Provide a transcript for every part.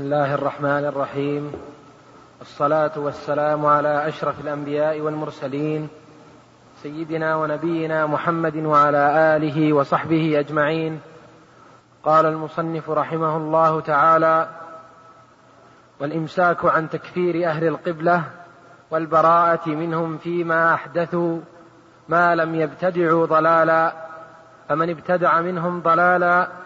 بسم الله الرحمن الرحيم. والصلاة والسلام على أشرف الأنبياء والمرسلين سيدنا ونبينا محمد وعلى آله وصحبه أجمعين. قال المصنف رحمه الله تعالى والإمساك عن تكفير أهل القبلة والبراءة منهم فيما أحدثوا ما لم يبتدعوا ضلالا فمن ابتدع منهم ضلالا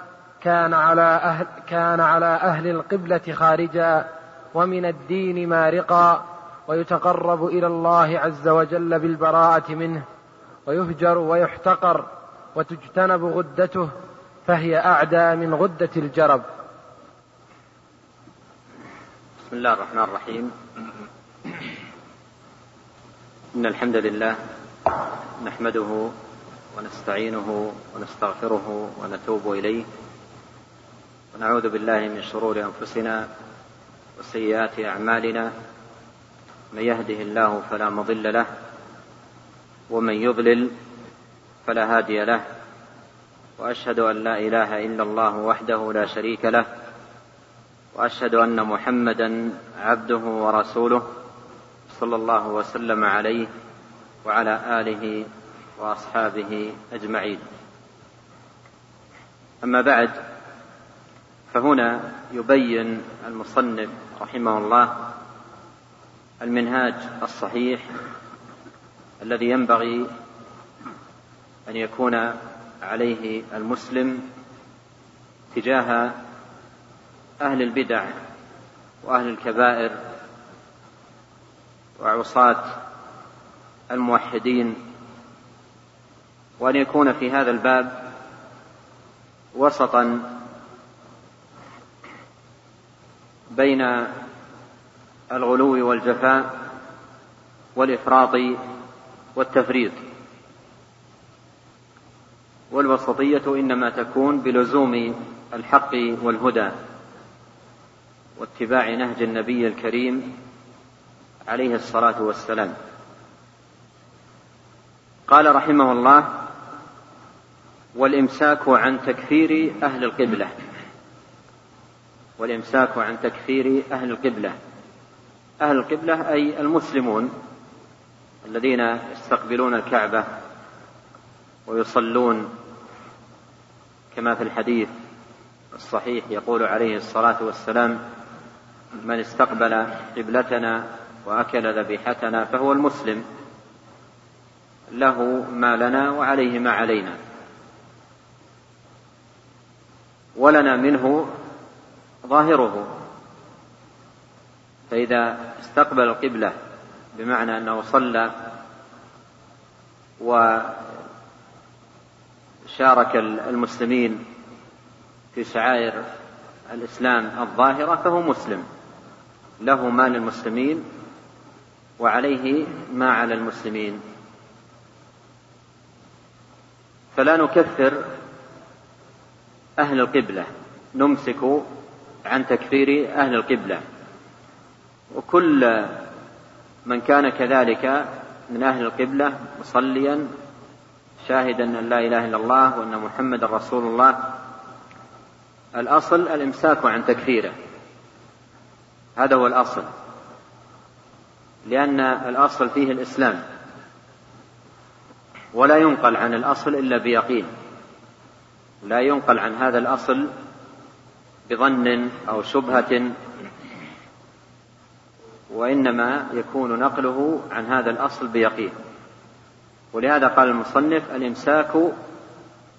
كان على أهل كان على أهل القبلة خارجا ومن الدين مارقا ويتقرب إلى الله عز وجل بالبراءة منه ويهجر ويحتقر وتجتنب غدته فهي أعدى من غدة الجرب. بسم الله الرحمن الرحيم. إن الحمد لله نحمده ونستعينه ونستغفره ونتوب إليه. ونعوذ بالله من شرور أنفسنا وسيئات أعمالنا. من يهده الله فلا مضل له ومن يضلل فلا هادي له. وأشهد أن لا إله إلا الله وحده لا شريك له وأشهد أن محمدا عبده ورسوله صلى الله وسلم عليه وعلى آله وأصحابه أجمعين. أما بعد فهنا يبين المصنف رحمه الله المنهاج الصحيح الذي ينبغي أن يكون عليه المسلم تجاه أهل البدع وأهل الكبائر وعصاة الموحدين وأن يكون في هذا الباب وسطا بين الغلو والجفاء والإفراط والتفريط. والوسطية إنما تكون بلزوم الحق والهدى واتباع نهج النبي الكريم عليه الصلاة والسلام. قال رحمه الله والإمساك عن تكفير أهل القبلة. والإمساك عن تكفير أهل القبلة. أهل القبلة أي المسلمون الذين يستقبلون الكعبة ويصلون كما في الحديث الصحيح يقول عليه الصلاة والسلام من استقبل قبلتنا وأكل ذبيحتنا فهو المسلم له ما لنا وعليه ما علينا. ولنا منه ظاهره. فإذا استقبل القبلة بمعنى أنه صلى وشارك المسلمين في شعائر الإسلام الظاهرة فهو مسلم. له ما للمسلمين وعليه ما على المسلمين. فلا نكفر أهل القبلة. نمسك عن تكفير أهل القبلة. وكل من كان كذلك من أهل القبلة مصليا شاهدا أن لا إله إلا الله وأن محمد رسول الله الأصل الإمساك عن تكفيره. هذا هو الأصل. لأن الأصل فيه الإسلام. ولا ينقل عن الأصل إلا بيقين. لا ينقل عن هذا الأصل بظن أو شبهة وإنما يكون نقله عن هذا الأصل بيقين. ولهذا قال المصنف الإمساك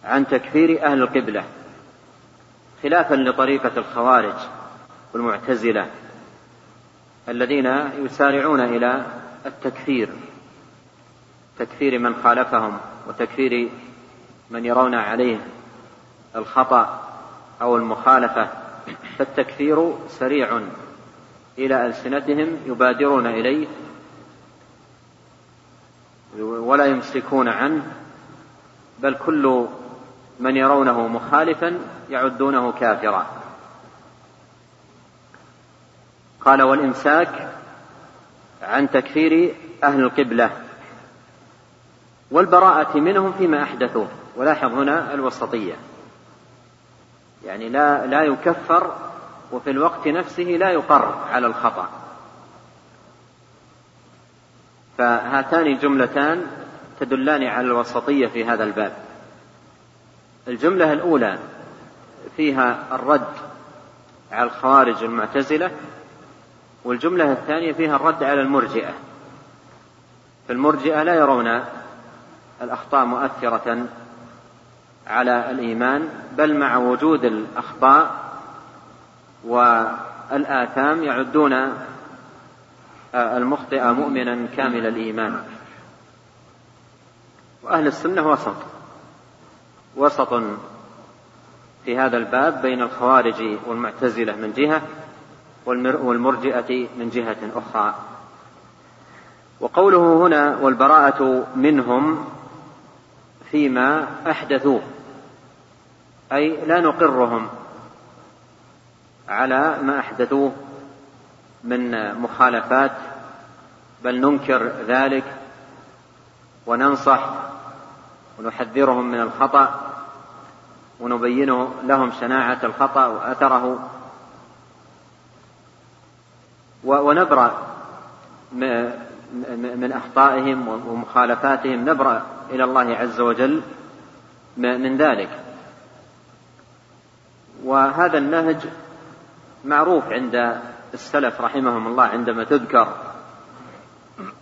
عن تكفير أهل القبلة خلافا لطريقة الخوارج والمعتزلة الذين يسارعون إلى التكفير تكفير من خالفهم وتكفير من يرون عليه الخطأ. أو المخالفة فالتكفير سريع إلى ألسنتهم يبادرون إليه ولا يمسكون عنه بل كل من يرونه مخالفا يعدونه كافرا. قال والإمساك عن تكفير أهل القبلة والبراءة منهم فيما أحدثوه. ولاحظ هنا الوسطية. يعني لا لا يكفر وفي الوقت نفسه لا يقر على الخطأ. فهاتان الجملتان تدلان على الوسطية في هذا الباب. الجملة الأولى فيها الرد على الخوارج المعتزلة والجملة الثانية فيها الرد على المرجئة. فالمرجئة لا يرون الأخطاء مؤثرة على الإيمان بل مع وجود الأخطاء والآثام يعدون المخطئ مؤمنا كامل الإيمان. وأهل السنة وسط وسط في هذا الباب بين الخوارج والمعتزلة من جهة والمرجئة من جهة أخرى. وقوله هنا والبراءة منهم فيما أحدثوه. أي لا نقرهم على ما أحدثوه من مخالفات بل ننكر ذلك وننصح ونحذرهم من الخطأ ونبين لهم شناعة الخطأ وأثره. ونبرأ من أخطائهم ومخالفاتهم. نبرأ إلى الله عز وجل من ذلك. وهذا النهج معروف عند السلف رحمهم الله عندما تذكر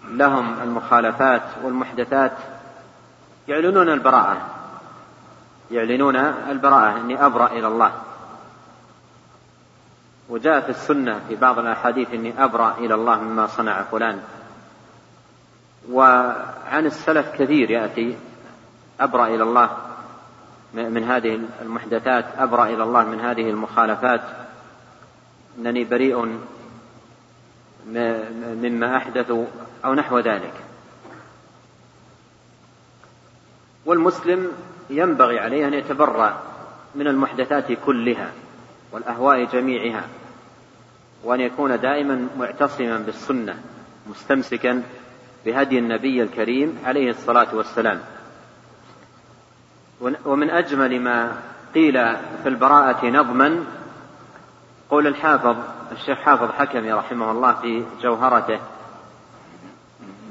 لهم المخالفات والمحدثات يعلنون البراءة. يعلنون البراءة إني أبرأ إلى الله. وجاء في السنة في بعض الأحاديث إني أبرأ إلى الله مما صنع فلان. وعن السلف كثير يأتي أبرأ إلى الله من هذه المحدثات أبرأ إلى الله من هذه المخالفات. أنني بريء مما أحدثوا أو نحو ذلك. والمسلم ينبغي عليه أن يتبرأ من المحدثات كلها والأهواء جميعها وأن يكون دائما معتصما بالسنة مستمسكا بهدي النبي الكريم عليه الصلاة والسلام. ومن أجمل ما قيل في البراءة نظما قول الحافظ الشيخ حافظ حكمي رحمه الله في جوهرته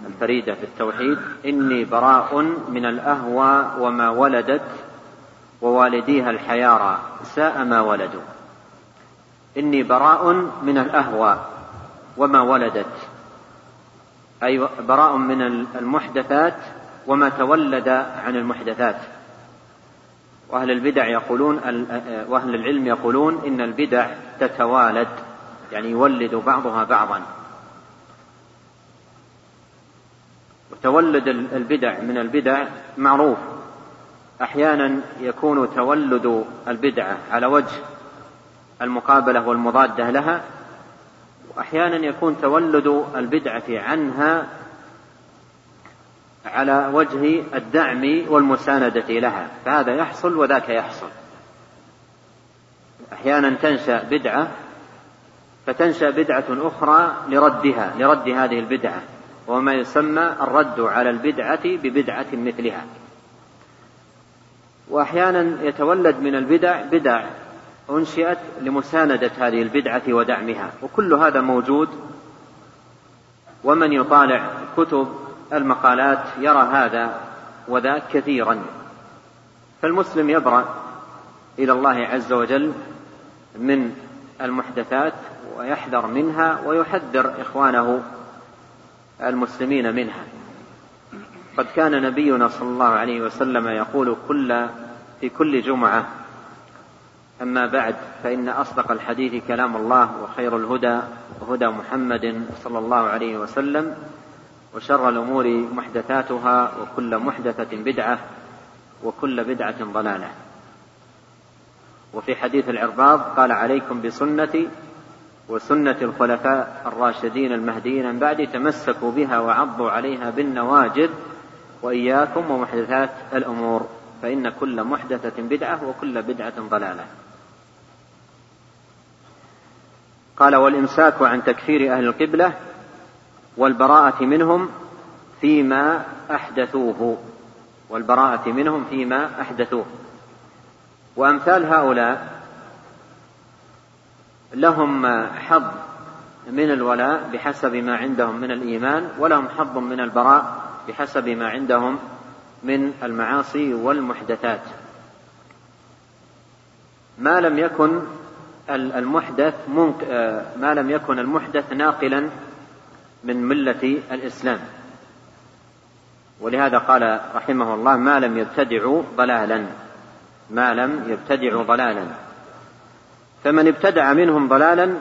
الفريدة في التوحيد إني براء من الأهوى وما ولدت ووالديها الحيارى ساء ما ولدوا. إني براء من الأهوى وما ولدت أي براء من المحدثات وما تولد عن المحدثات. وأهل البدع يقولون وأهل العلم يقولون إن البدع تتوالد يعني يولد بعضها بعضا. وتولد البدع من البدع معروف. أحيانا يكون تولد البدعة على وجه المقابلة والمضادة لها وأحيانا يكون تولد البدعة عنها على وجه الدعم والمساندة لها فهذا يحصل وذاك يحصل. أحيانا تنشأ بدعة فتنشأ بدعة أخرى لردها لرد هذه البدعة وما يسمى الرد على البدعة ببدعة مثلها. وأحيانا يتولد من البدع بدع أنشئت لمساندة هذه البدعة ودعمها وكل هذا موجود ومن يطالع كتب المقالات يرى هذا وذاك كثيرا. فالمسلم يبرأ إلى الله عز وجل من المحدثات ويحذر منها ويحذر إخوانه المسلمين منها. قد كان نبينا صلى الله عليه وسلم يقول كل في كل جمعة أما بعد فإن أصدق الحديث كلام الله وخير الهدى هدى محمد صلى الله عليه وسلم وشر الأمور محدثاتها وكل محدثة بدعة وكل بدعة ضلالة. وفي حديث العرباض قال عليكم بسنتي وسنة الخلفاء الراشدين المهديين من بعد تمسكوا بها وعضوا عليها بالنواجذ وإياكم ومحدثات الأمور فإن كل محدثة بدعة وكل بدعة ضلالة. قال والإمساك عن تكفير أهل القبلة والبراءة منهم فيما أحدثوه والبراءة منهم فيما أحدثوه. وأمثال هؤلاء لهم حظ من الولاء بحسب ما عندهم من الإيمان ولهم حظ من البراء بحسب ما عندهم من المعاصي والمحدثات. ما لم يكن المحدث ما لم يكن المحدث ناقلا من ملة الإسلام. ولهذا قال رحمه الله ما لم يبتدعوا ضلالا. ما لم يبتدعوا ضلالا. فمن ابتدع منهم ضلالا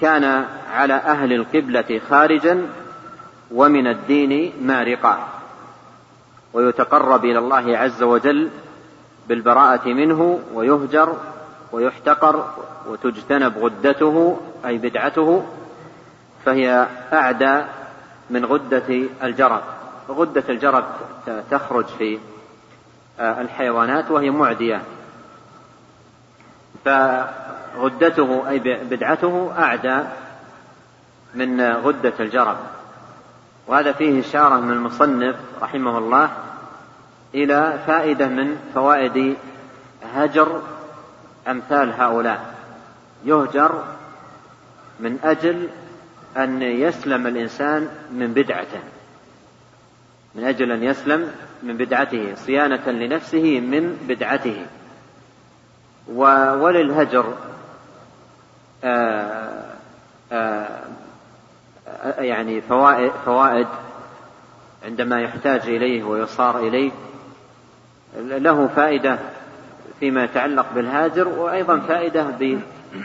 كان على أهل القبلة خارجا ومن الدين مارقا. ويتقرب إلى الله عز وجل بالبراءة منه ويهجر ويحتقر وتجتنب غدته أي بدعته فهي أعدى من غدة الجرد غدة الجرد تخرج في الحيوانات وهي معدية. فغدته أي بدعته أعدى من غدة الجرد وهذا فيه إشارة من المصنف رحمه الله إلى فائدة من فوائد هجر أمثال هؤلاء. يهجر من أجل أن يسلم الإنسان من بدعته. من أجل أن يسلم من بدعته صيانة لنفسه من بدعته. وللهجر آآ آآ يعني فوائد, فوائد عندما يحتاج إليه ويصار إليه. له فائدة فيما يتعلق بالهاجر وأيضا فائدة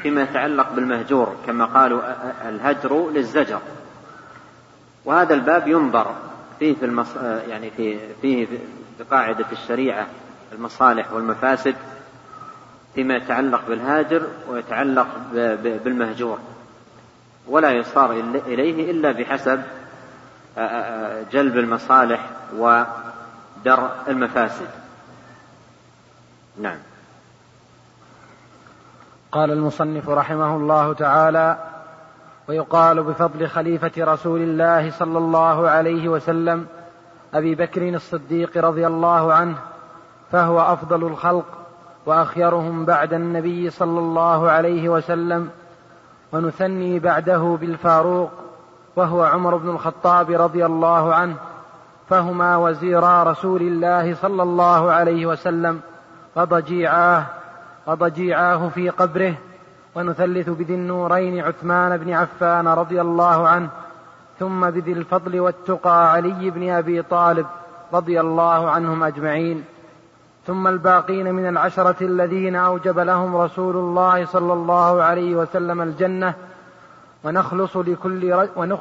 فيما يتعلق بالمهجور كما قالوا الهجر للزجر. وهذا الباب ينظر فيه في المص... يعني في فيه في قاعدة الشريعة المصالح والمفاسد فيما يتعلق بالهاجر ويتعلق بالمهجور. ولا يصار إليه إلا بحسب جلب المصالح ودرء المفاسد. نعم. قال المصنف رحمه الله تعالى ويقال بفضل خليفة رسول الله صلى الله عليه وسلم أبي بكر الصديق رضي الله عنه فهو أفضل الخلق وأخيرهم بعد النبي صلى الله عليه وسلم ونثني بعده بالفاروق وهو عمر بن الخطاب رضي الله عنه فهما وزيرا رسول الله صلى الله عليه وسلم وضجيعاه وضجيعاه في قبره ونثلث بذي النورين عثمان بن عفان رضي الله عنه ثم بذي الفضل والتقى علي بن أبي طالب رضي الله عنهم أجمعين. ثم الباقين من العشرة الذين أوجب لهم رسول الله صلى الله عليه وسلم الجنة ونخلص لكل ونخ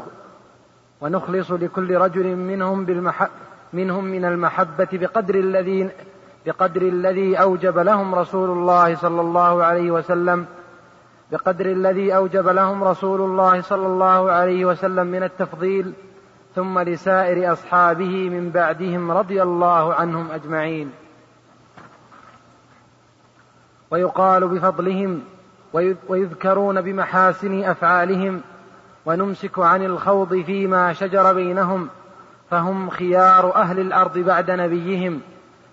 ونخلص لكل رجل منهم بالمح منهم من المحبة بقدر الذي بقدر الذي أوجب لهم رسول الله صلى الله عليه وسلم بقدر الذي أوجب لهم رسول الله صلى الله عليه وسلم من التفضيل ثم لسائر أصحابه من بعدهم رضي الله عنهم أجمعين. ويقال بفضلهم ويذكرون بمحاسن أفعالهم ونمسك عن الخوض فيما شجر بينهم فهم خيار أهل الأرض بعد نبيهم.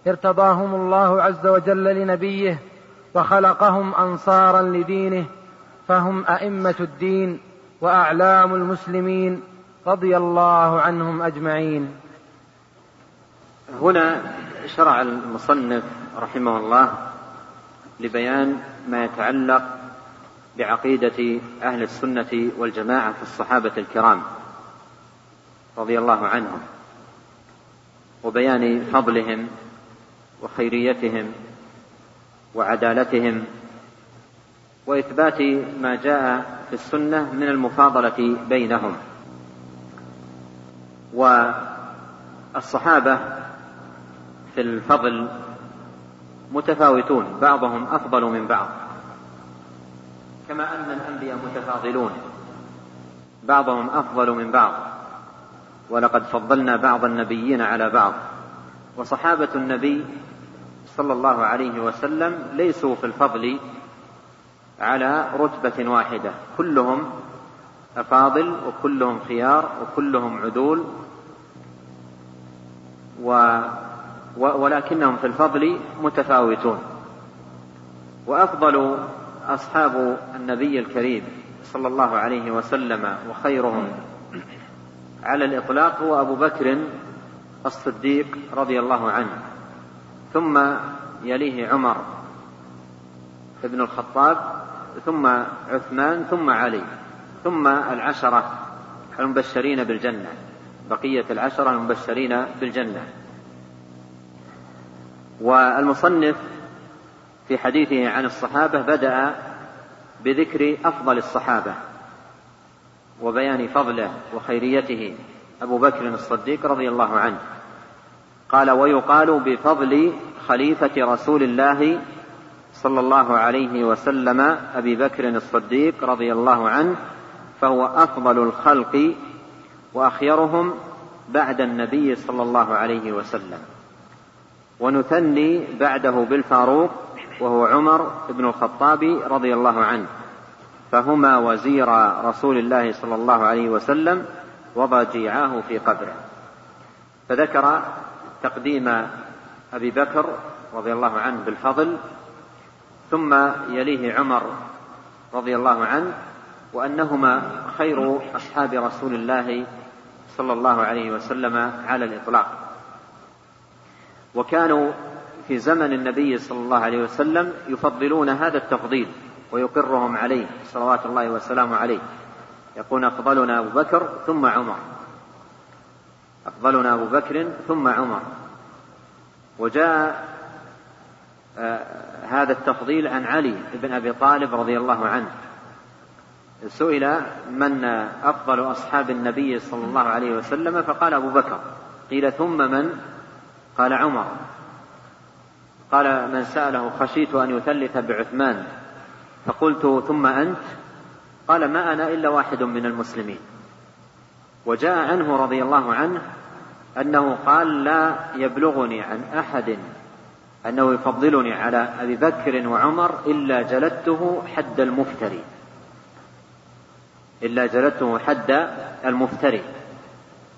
ارتضاهم الله عز وجل لنبيه وخلقهم أنصارا لدينه فهم أئمة الدين وأعلام المسلمين رضي الله عنهم أجمعين. هنا شرع المصنف رحمه الله لبيان ما يتعلق بعقيدة أهل السنة والجماعة في الصحابة الكرام رضي الله عنهم وبيان فضلهم وخيريتهم وعدالتهم وإثبات ما جاء في السنة من المفاضلة بينهم. والصحابة في الفضل متفاوتون بعضهم أفضل من بعض كما أن الأنبياء متفاضلون بعضهم أفضل من بعض ولقد فضلنا بعض النبيين على بعض. وصحابة النبي صلى الله عليه وسلم ليسوا في الفضل على رتبة واحدة. كلهم أفاضل وكلهم خيار وكلهم عدول و ولكنهم في الفضل متفاوتون. وأفضل أصحاب النبي الكريم صلى الله عليه وسلم وخيرهم على الإطلاق هو أبو بكر الصديق رضي الله عنه. ثم يليه عمر بن الخطاب ثم عثمان ثم علي ثم العشرة المبشرين بالجنة بقية العشرة المبشرين بالجنة. والمصنف في حديثه عن الصحابة بدأ بذكر أفضل الصحابة وبيان فضله وخيريته أبو بكر الصديق رضي الله عنه. قال ويقال بفضل خليفة رسول الله صلى الله عليه وسلم أبي بكر الصديق رضي الله عنه فهو أفضل الخلق وأخيرهم بعد النبي صلى الله عليه وسلم. ونثني بعده بالفاروق وهو عمر بن الخطاب رضي الله عنه. فهما وزير رسول الله صلى الله عليه وسلم وضجيعاه في قبره. فذكر تقديم أبي بكر رضي الله عنه بالفضل ثم يليه عمر رضي الله عنه وأنهما خير أصحاب رسول الله صلى الله عليه وسلم على الإطلاق. وكانوا في زمن النبي صلى الله عليه وسلم يفضلون هذا التفضيل ويقرهم عليه صلوات الله وسلامه عليه. يقول أفضلنا أبو بكر ثم عمر. أفضلنا أبو بكر ثم عمر. وجاء آه هذا التفضيل عن علي بن أبي طالب رضي الله عنه. سئل من أفضل أصحاب النبي صلى الله عليه وسلم فقال أبو بكر. قيل ثم من؟ قال عمر. قال من سأله خشيت أن يثلث بعثمان. فقلت ثم أنت؟ قال ما أنا إلا واحد من المسلمين. وجاء عنه رضي الله عنه أنه قال لا يبلغني عن أحد أنه يفضلني على أبي بكر وعمر إلا جلدته حد المفتري. إلا جلدته حد المفتري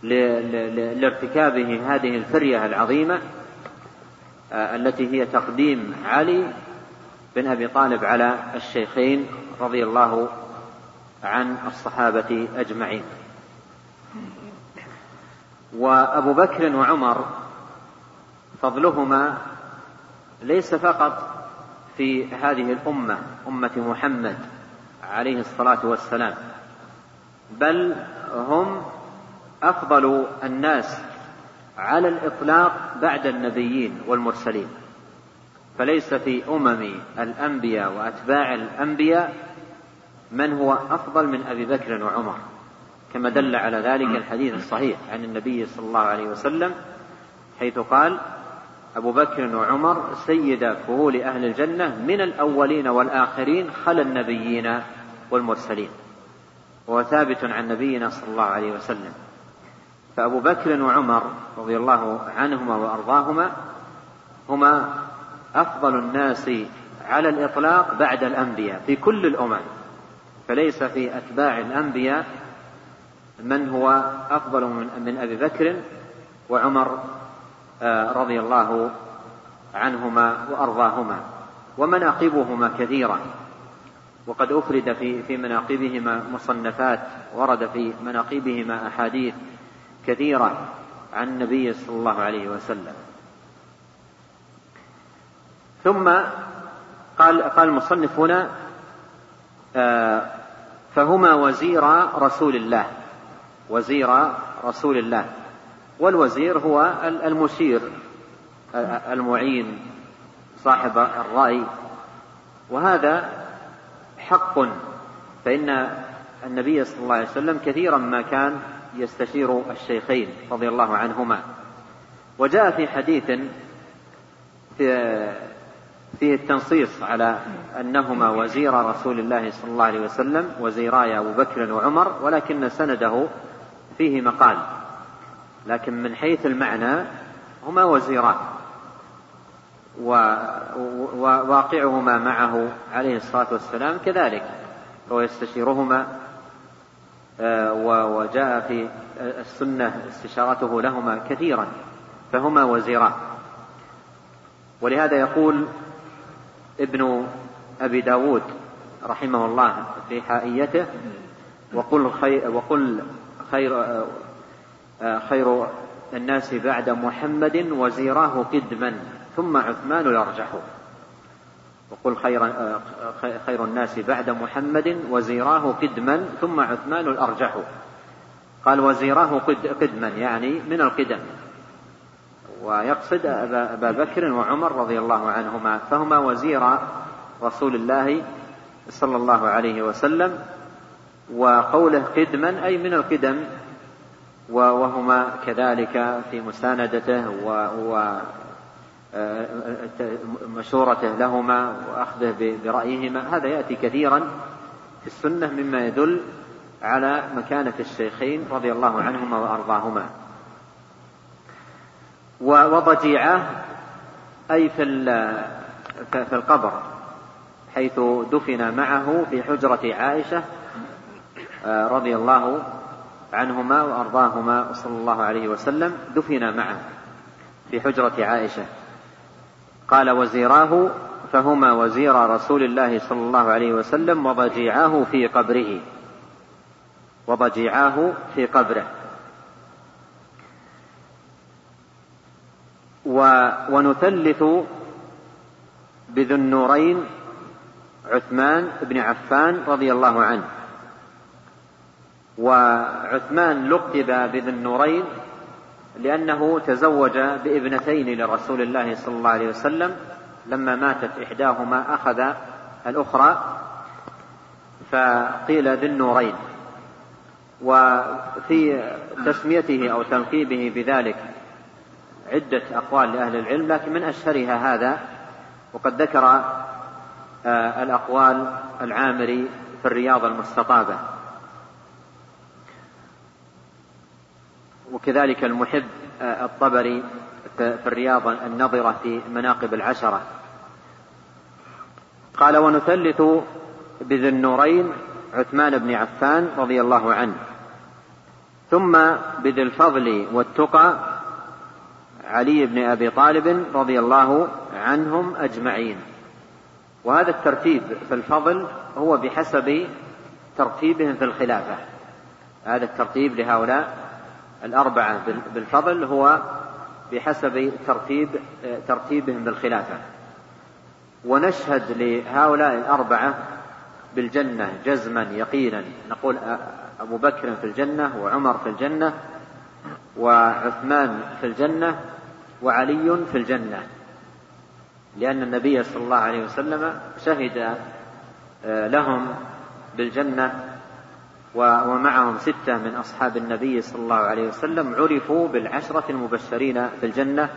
لارتكابه هذه الفرية العظيمة آه، التي هي تقديم علي بن أبي طالب على الشيخين رضي الله عن الصحابة أجمعين. وأبو بكر وعمر فضلهما ليس فقط في هذه الأمة أمة محمد عليه الصلاة والسلام بل هم أفضل الناس على الإطلاق بعد النبيين والمرسلين. فليس في أمم الأنبياء وأتباع الأنبياء من هو أفضل من أبي بكر وعمر. كما دل على ذلك الحديث الصحيح عن النبي صلى الله عليه وسلم حيث قال أبو بكر وعمر سيد فهول أهل الجنة من الأولين والآخرين خلا النبيين والمرسلين. وهو ثابت عن نبينا صلى الله عليه وسلم. فأبو بكر وعمر رضي الله عنهما وأرضاهما هما أفضل الناس على الإطلاق بعد الأنبياء في كل الأمم فليس في أتباع الأنبياء من هو أفضل من, من أبي بكر وعمر آه، رضي الله عنهما وأرضاهما ومناقبهما كثيرة. وقد أفرد في في مناقبهما مصنفات ورد في مناقبهما أحاديث كثيرة عن النبي صلى الله عليه وسلم. ثم قال قال المصنف هنا آه، فهما وزير رسول الله. وزير رسول الله. والوزير هو المشير المعين صاحب الرأي. وهذا حق فإن النبي صلى الله عليه وسلم كثيرا ما كان يستشير الشيخين رضي الله عنهما. وجاء في حديث فيه التنصيص على أنهما وزير رسول الله صلى الله عليه وسلم وزيراي أبو بكر وعمر ولكن سنده فيه مقال لكن من حيث المعنى هما وزيران وواقعهما معه عليه الصلاة والسلام كذلك هو يستشيرهما آه، وجاء في السنة استشارته لهما كثيرا فهما وزيران. ولهذا يقول ابن أبي داود رحمه الله في حائيته وقل خير وقل خير خير الناس بعد محمد وزيراه قدما ثم عثمان الأرجح وقل خير خير الناس بعد محمد وزيراه قدما ثم عثمان الأرجح. قال وزيراه قدما يعني من القدم. ويقصد أبا بكر وعمر رضي الله عنهما فهما وزير رسول الله صلى الله عليه وسلم. وقوله قدما أي من القدم وهما كذلك في مساندته و مشورته لهما وأخذه برأيهما. هذا يأتي كثيرا في السنة مما يدل على مكانة الشيخين رضي الله عنهما وأرضاهما. وضجيعة أي في القبر حيث دفن معه في حجرة عائشة رضي الله عنهما وأرضاهما صلى الله عليه وسلم دفن معه في حجرة عائشة. قال وزيراه فهما وزير رسول الله صلى الله عليه وسلم وضجيعاه في قبره. وضجيعاه في قبره. ونثلث بذو النورين عثمان بن عفان رضي الله عنه. وعثمان لقب بذي النورين لأنه تزوج بابنتين لرسول الله صلى الله عليه وسلم لما ماتت إحداهما أخذ الأخرى فقيل ذي النورين. وفي تسميته أو تلقيبه بذلك عدة أقوال لأهل العلم لكن من أشهرها هذا وقد ذكر آه، الأقوال العامري في الرياض المستطابة. وكذلك المحب آه، الطبري في الرياض النظرة في مناقب العشرة. قال ونثلث بذي النورين عثمان بن عفان رضي الله عنه ثم بذي الفضل والتقى علي بن أبي طالب رضي الله عنهم أجمعين. وهذا الترتيب في الفضل هو بحسب ترتيبهم في الخلافة. هذا الترتيب لهؤلاء الأربعة بالفضل هو بحسب ترتيب ترتيبهم بالخلافة. ونشهد لهؤلاء الأربعة بالجنة جزما يقينا. نقول أبو بكر في الجنة وعمر في الجنة وعثمان في الجنة وعلي في الجنة. لأن النبي صلى الله عليه وسلم شهد لهم بالجنة ومعهم ستة من أصحاب النبي صلى الله عليه وسلم عرفوا بالعشرة المبشرين في الجنة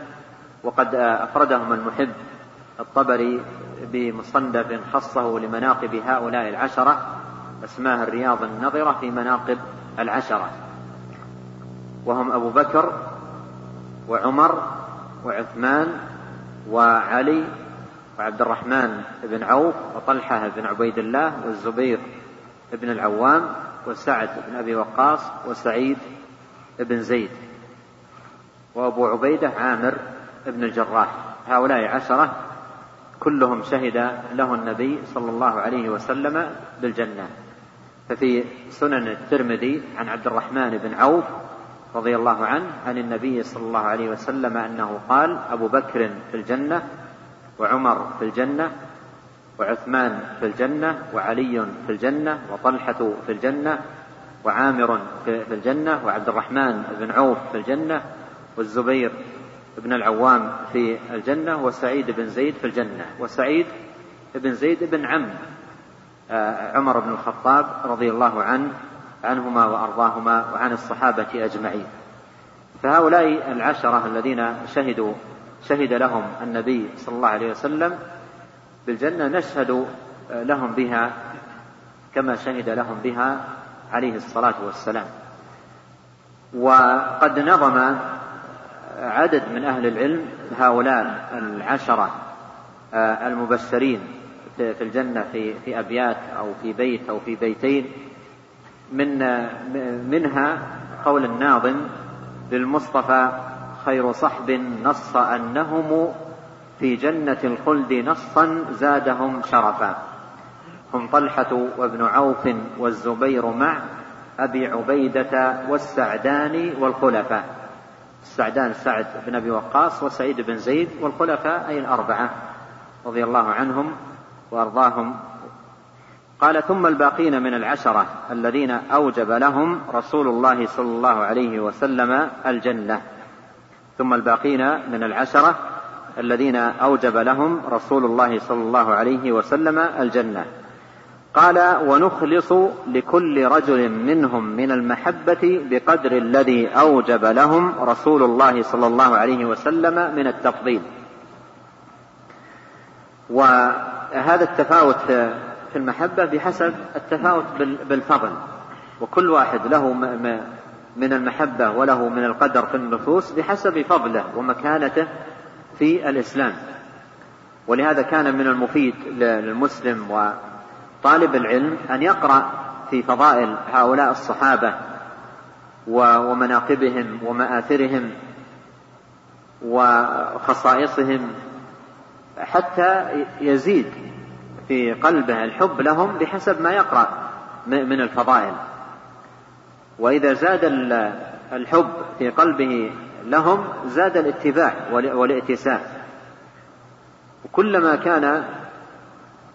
وقد أفردهم المحب الطبري بمصنف خصه لمناقب هؤلاء العشرة اسماه الرياض النظرة في مناقب العشرة. وهم أبو بكر وعمر وعثمان وعلي وعبد الرحمن بن عوف وطلحة بن عبيد الله والزبير بن العوام وسعد بن أبي وقاص وسعيد بن زيد وأبو عبيدة عامر بن الجراح. هؤلاء عشرة كلهم شهد له النبي صلى الله عليه وسلم بالجنة. ففي سنن الترمذي عن عبد الرحمن بن عوف رضي الله عنه عن النبي صلى الله عليه وسلم أنه قال أبو بكر في الجنة وعمر في الجنة وعثمان في الجنة وعلي في الجنة وطلحة في الجنة وعامر في الجنة وعبد الرحمن بن عوف في الجنة والزبير بن العوام في الجنة وسعيد بن زيد في الجنة. وسعيد بن زيد بن عم آه، عمر بن الخطاب رضي الله عنه عنهما وأرضاهما وعن الصحابة أجمعين. فهؤلاء العشرة الذين شهدوا شهد لهم النبي صلى الله عليه وسلم بالجنة نشهد لهم بها كما شهد لهم بها عليه الصلاة والسلام. وقد نظم عدد من أهل العلم هؤلاء العشرة المبشرين في الجنة في في أبيات أو في بيت أو في بيتين من منها قول الناظم للمصطفى خير صحب نص أنهم في جنة الخلد نصا زادهم شرفا. هم طلحة وابن عوف والزبير مع أبي عبيدة والسعدان والخلفاء. السعدان سعد بن أبي وقاص وسعيد بن زيد والخلفاء أي الأربعة رضي الله عنهم وأرضاهم. قال ثم الباقين من العشرة الذين أوجب لهم رسول الله صلى الله عليه وسلم الجنة. ثم الباقين من العشرة الذين أوجب لهم رسول الله صلى الله عليه وسلم الجنة. قال ونخلص لكل رجل منهم من المحبة بقدر الذي أوجب لهم رسول الله صلى الله عليه وسلم من التفضيل. وهذا التفاوت في المحبة بحسب التفاوت بالفضل. وكل واحد له من المحبة وله من القدر في النفوس بحسب فضله ومكانته في الإسلام. ولهذا كان من المفيد للمسلم وطالب العلم أن يقرأ في فضائل هؤلاء الصحابة ومناقبهم ومآثرهم وخصائصهم حتى يزيد في قلبه الحب لهم بحسب ما يقرأ من الفضائل. وإذا زاد الحب في قلبه لهم زاد الاتباع والائتساء وكلما كان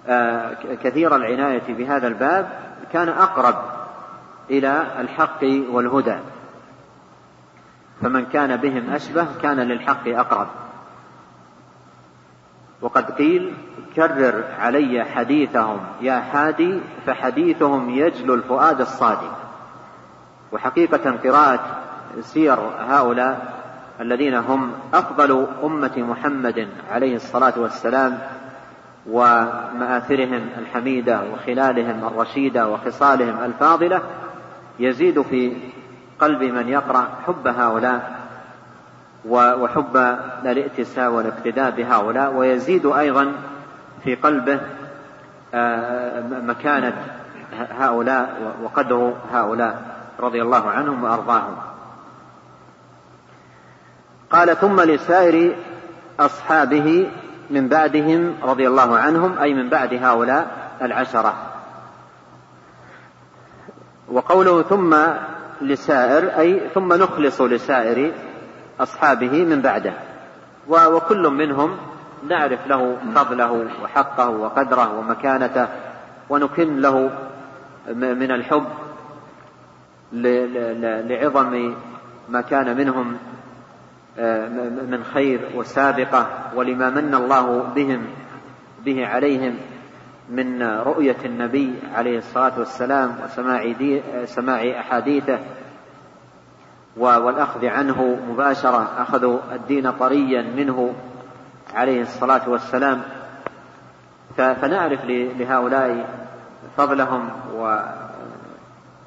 آه، كثير العناية بهذا الباب كان أقرب إلى الحق والهدى. فمن كان بهم أشبه كان للحق أقرب. وقد قيل كرر علي حديثهم يا حادي فحديثهم يجلو الفؤاد الصادق. وحقيقة قراءة سير هؤلاء الذين هم أفضل أمة محمد عليه الصلاة والسلام ومآثرهم الحميدة وخلالهم الرشيدة وخصالهم الفاضلة يزيد في قلب من يقرأ حب هؤلاء وحب الائتساء والاقتداء بهؤلاء ويزيد أيضا في قلبه آه، مكانة هؤلاء وقدر هؤلاء رضي الله عنهم وأرضاهم. قال ثم لسائر أصحابه من بعدهم رضي الله عنهم أي من بعد هؤلاء العشرة. وقوله ثم لسائر أي ثم نخلص لسائر أصحابه من بعده. وكل منهم نعرف له فضله وحقه وقدره ومكانته ونكن له من الحب لعظم ما كان منهم من خير وسابقة ولما من الله بهم به عليهم من رؤية النبي عليه الصلاة والسلام وسماع سماع أحاديثه والأخذ عنه مباشرة أخذوا الدين طريا منه عليه الصلاة والسلام. فنعرف لهؤلاء فضلهم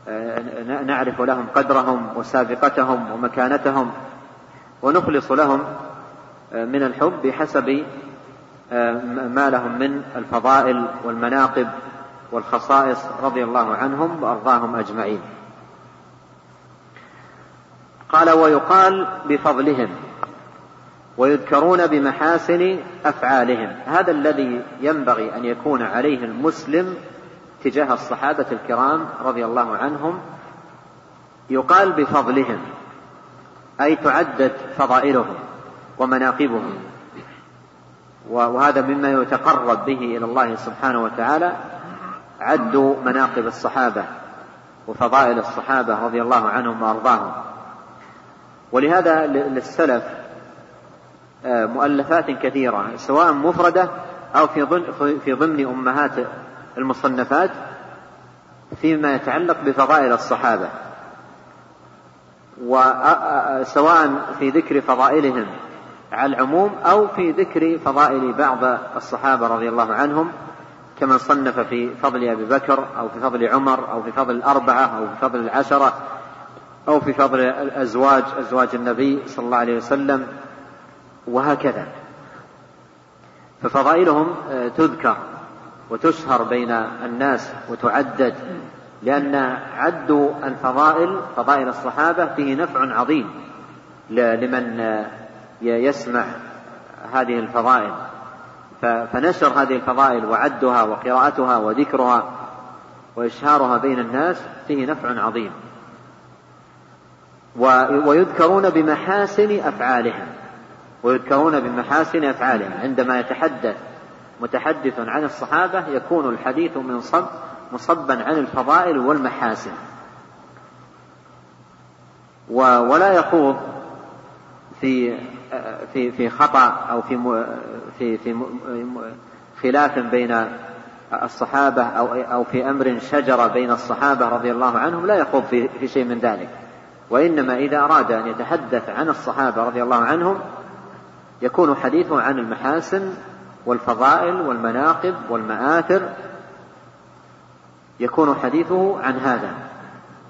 ونعرف لهم قدرهم وسابقتهم ومكانتهم. ونخلص لهم من الحب بحسب ما لهم من الفضائل والمناقب والخصائص رضي الله عنهم وأرضاهم أجمعين. قال ويقال بفضلهم ويذكرون بمحاسن أفعالهم. هذا الذي ينبغي أن يكون عليه المسلم تجاه الصحابة الكرام رضي الله عنهم يقال بفضلهم. أي تعدد فضائلهم ومناقبهم. وهذا مما يتقرب به إلى الله سبحانه وتعالى عد مناقب الصحابة وفضائل الصحابة رضي الله عنهم وأرضاهم. ولهذا للسلف آه، مؤلفات كثيرة سواء مفردة أو في ضمن في ضمن أمهات المصنفات فيما يتعلق بفضائل الصحابة. وسواء في ذكر فضائلهم على العموم أو في ذكر فضائل بعض الصحابة رضي الله عنهم كمن صنف في فضل أبي بكر أو في فضل عمر أو في فضل الأربعة أو في فضل العشرة أو في فضل الأزواج أزواج النبي صلى الله عليه وسلم وهكذا. ففضائلهم آه، تذكر وتشهر بين الناس وتعدد. لأن عد الفضائل فضائل الصحابة فيه نفع عظيم لمن يسمع هذه الفضائل. فنشر هذه الفضائل وعدها وقراءتها وذكرها وإشهارها بين الناس فيه نفع عظيم. ويذكرون بمحاسن أفعالهم. ويذكرون بمحاسن أفعالهم. عندما يتحدث متحدث عن الصحابة يكون الحديث من صب مصبا عن الفضائل والمحاسن. ولا يخوض في في في خطأ أو في في في خلاف بين الصحابة أو أو في أمر شجر بين الصحابة رضي الله عنهم لا يخوض في في شيء من ذلك. وإنما إذا أراد أن يتحدث عن الصحابة رضي الله عنهم يكون حديثه عن المحاسن والفضائل والمناقب والمآثر يكون حديثه عن هذا.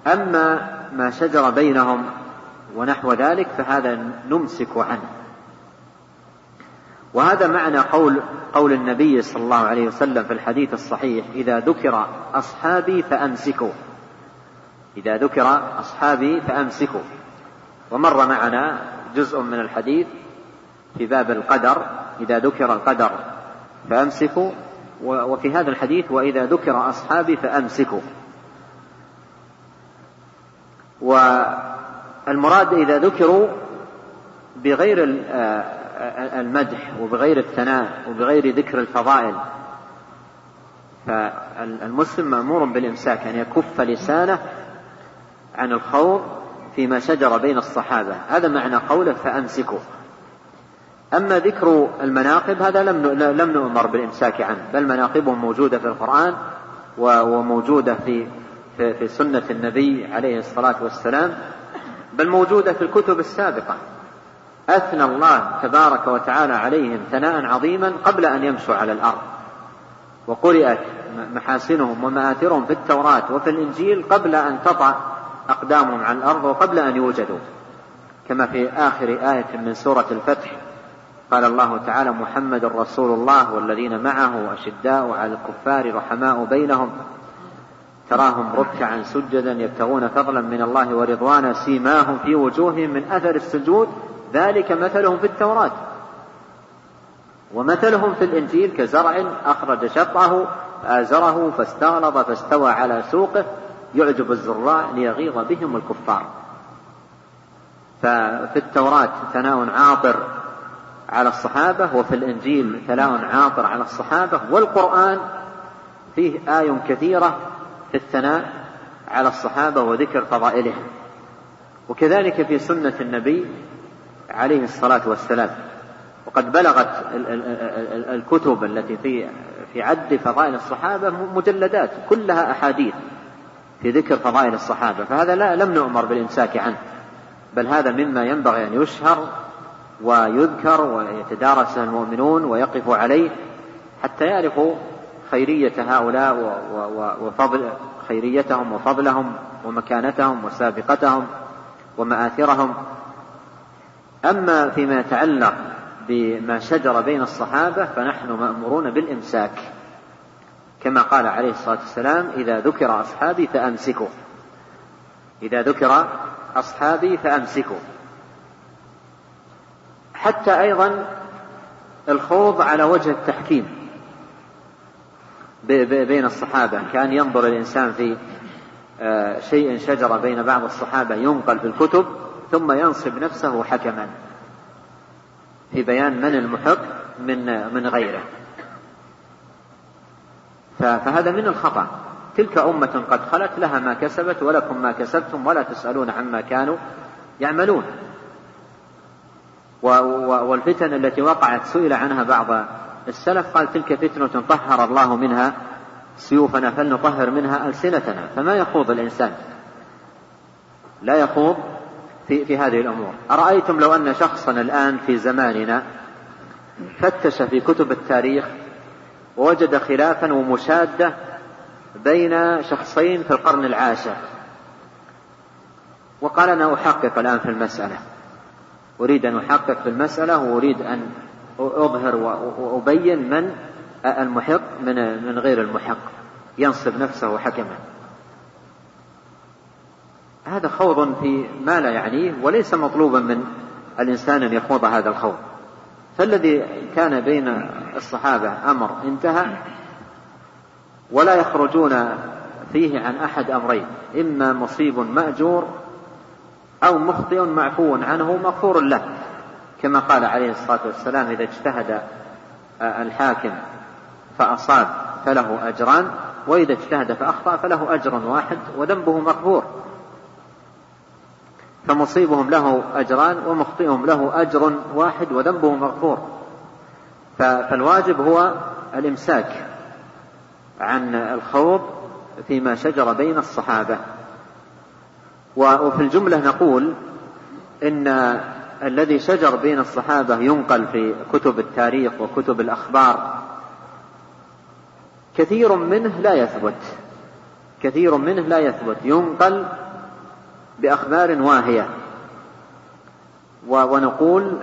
أما ما شجر بينهم ونحو ذلك فهذا نمسك عنه. وهذا معنى قول قول النبي صلى الله عليه وسلم في الحديث الصحيح إذا ذكر أصحابي فأمسكوا. إذا ذكر أصحابي فأمسكوا. ومر معنا جزء من الحديث في باب القدر إذا ذكر القدر فأمسكوا. وفي هذا الحديث وإذا ذكر أصحابي فأمسكوا. والمراد إذا ذكروا بغير المدح وبغير الثناء وبغير ذكر الفضائل فالمسلم مأمور بالإمساك أن يكف لسانه عن الخوض فيما شجر بين الصحابة. هذا معنى قوله فأمسكوا. أما ذكر المناقب هذا لم لم نؤمر بالإمساك عنه بل مناقبهم موجودة في القرآن وموجودة في في, سنة النبي عليه الصلاة والسلام بل موجودة في الكتب السابقة. أثنى الله تبارك وتعالى عليهم ثناء عظيما قبل أن يمشوا على الأرض. وقرئت محاسنهم ومآثرهم في التوراة وفي الإنجيل قبل أن تطأ أقدامهم على الأرض وقبل أن يوجدوا كما في آخر آية من سورة الفتح. قال الله تعالى محمد رسول الله والذين معه أشداء على الكفار رحماء بينهم. تراهم ركعا سجدا يبتغون فضلا من الله ورضوانا سيماهم في وجوههم من أثر السجود. ذلك مثلهم في التوراة. ومثلهم في الإنجيل كزرع أخرج شطأه فآزره فاستغلظ فاستوى على سوقه. يعجب الزراع ليغيظ بهم الكفار. ففي التوراة ثناء عاطر على الصحابة وفي الإنجيل ثناء عاطر على الصحابة والقرآن فيه آي كثيرة في الثناء على الصحابة وذكر فضائلهم. وكذلك في سنة النبي عليه الصلاة والسلام. وقد بلغت الكتب التي في في عد فضائل الصحابة مجلدات كلها أحاديث في ذكر فضائل الصحابة. فهذا لا لم نؤمر بالإمساك عنه بل هذا مما ينبغي أن يشهر ويذكر ويتدارس المؤمنون ويقف عليه حتى يعرفوا خيرية هؤلاء وفضل خيريتهم وفضلهم ومكانتهم وسابقتهم ومآثرهم. أما فيما يتعلق بما شجر بين الصحابة فنحن مأمورون بالإمساك. كما قال عليه الصلاة والسلام إذا ذكر أصحابي فأمسكوا. إذا ذكر أصحابي فأمسكوا. حتى أيضا الخوض على وجه التحكيم بين الصحابة. كان ينظر الإنسان في آه، شيء شجر بين بعض الصحابة ينقل في الكتب ثم ينصب نفسه حكما في بيان من المحق من من غيره. فهذا من الخطأ. تلك أمة قد خلت لها ما كسبت ولكم ما كسبتم ولا تسألون عما كانوا يعملون. والفتن التي وقعت سئل عنها بعض السلف قال تلك فتنة طهر الله منها سيوفنا فلنطهر منها ألسنتنا. فما يخوض الإنسان؟ لا يخوض في, في هذه الأمور. أرأيتم لو أن شخصا الآن في زماننا فتش في كتب التاريخ ووجد خلافا ومشادة بين شخصين في القرن العاشر وقال أنا أحقق الآن في المسألة. أريد أن أحقق في المسألة وأريد أن أظهر وأبين من المحق من من غير المحق. ينصب نفسه حكما. هذا خوض في ما لا يعنيه وليس مطلوبا من الإنسان أن يخوض هذا الخوض. فالذي كان بين الصحابة أمر انتهى ولا يخرجون فيه عن أحد أمرين. إما مصيب مأجور أو مخطئ معفو عنه مغفور له كما قال عليه الصلاة والسلام إذا اجتهد الحاكم فأصاب فله أجران وإذا اجتهد فأخطأ فله أجر واحد وذنبه مغفور. فمصيبهم له أجران ومخطئهم له أجر واحد وذنبه مغفور. فالواجب هو الإمساك عن الخوض فيما شجر بين الصحابة. وفي الجملة نقول إن الذي شجر بين الصحابة ينقل في كتب التاريخ وكتب الأخبار كثير منه لا يثبت كثير منه لا يثبت ينقل بأخبار واهية. ونقول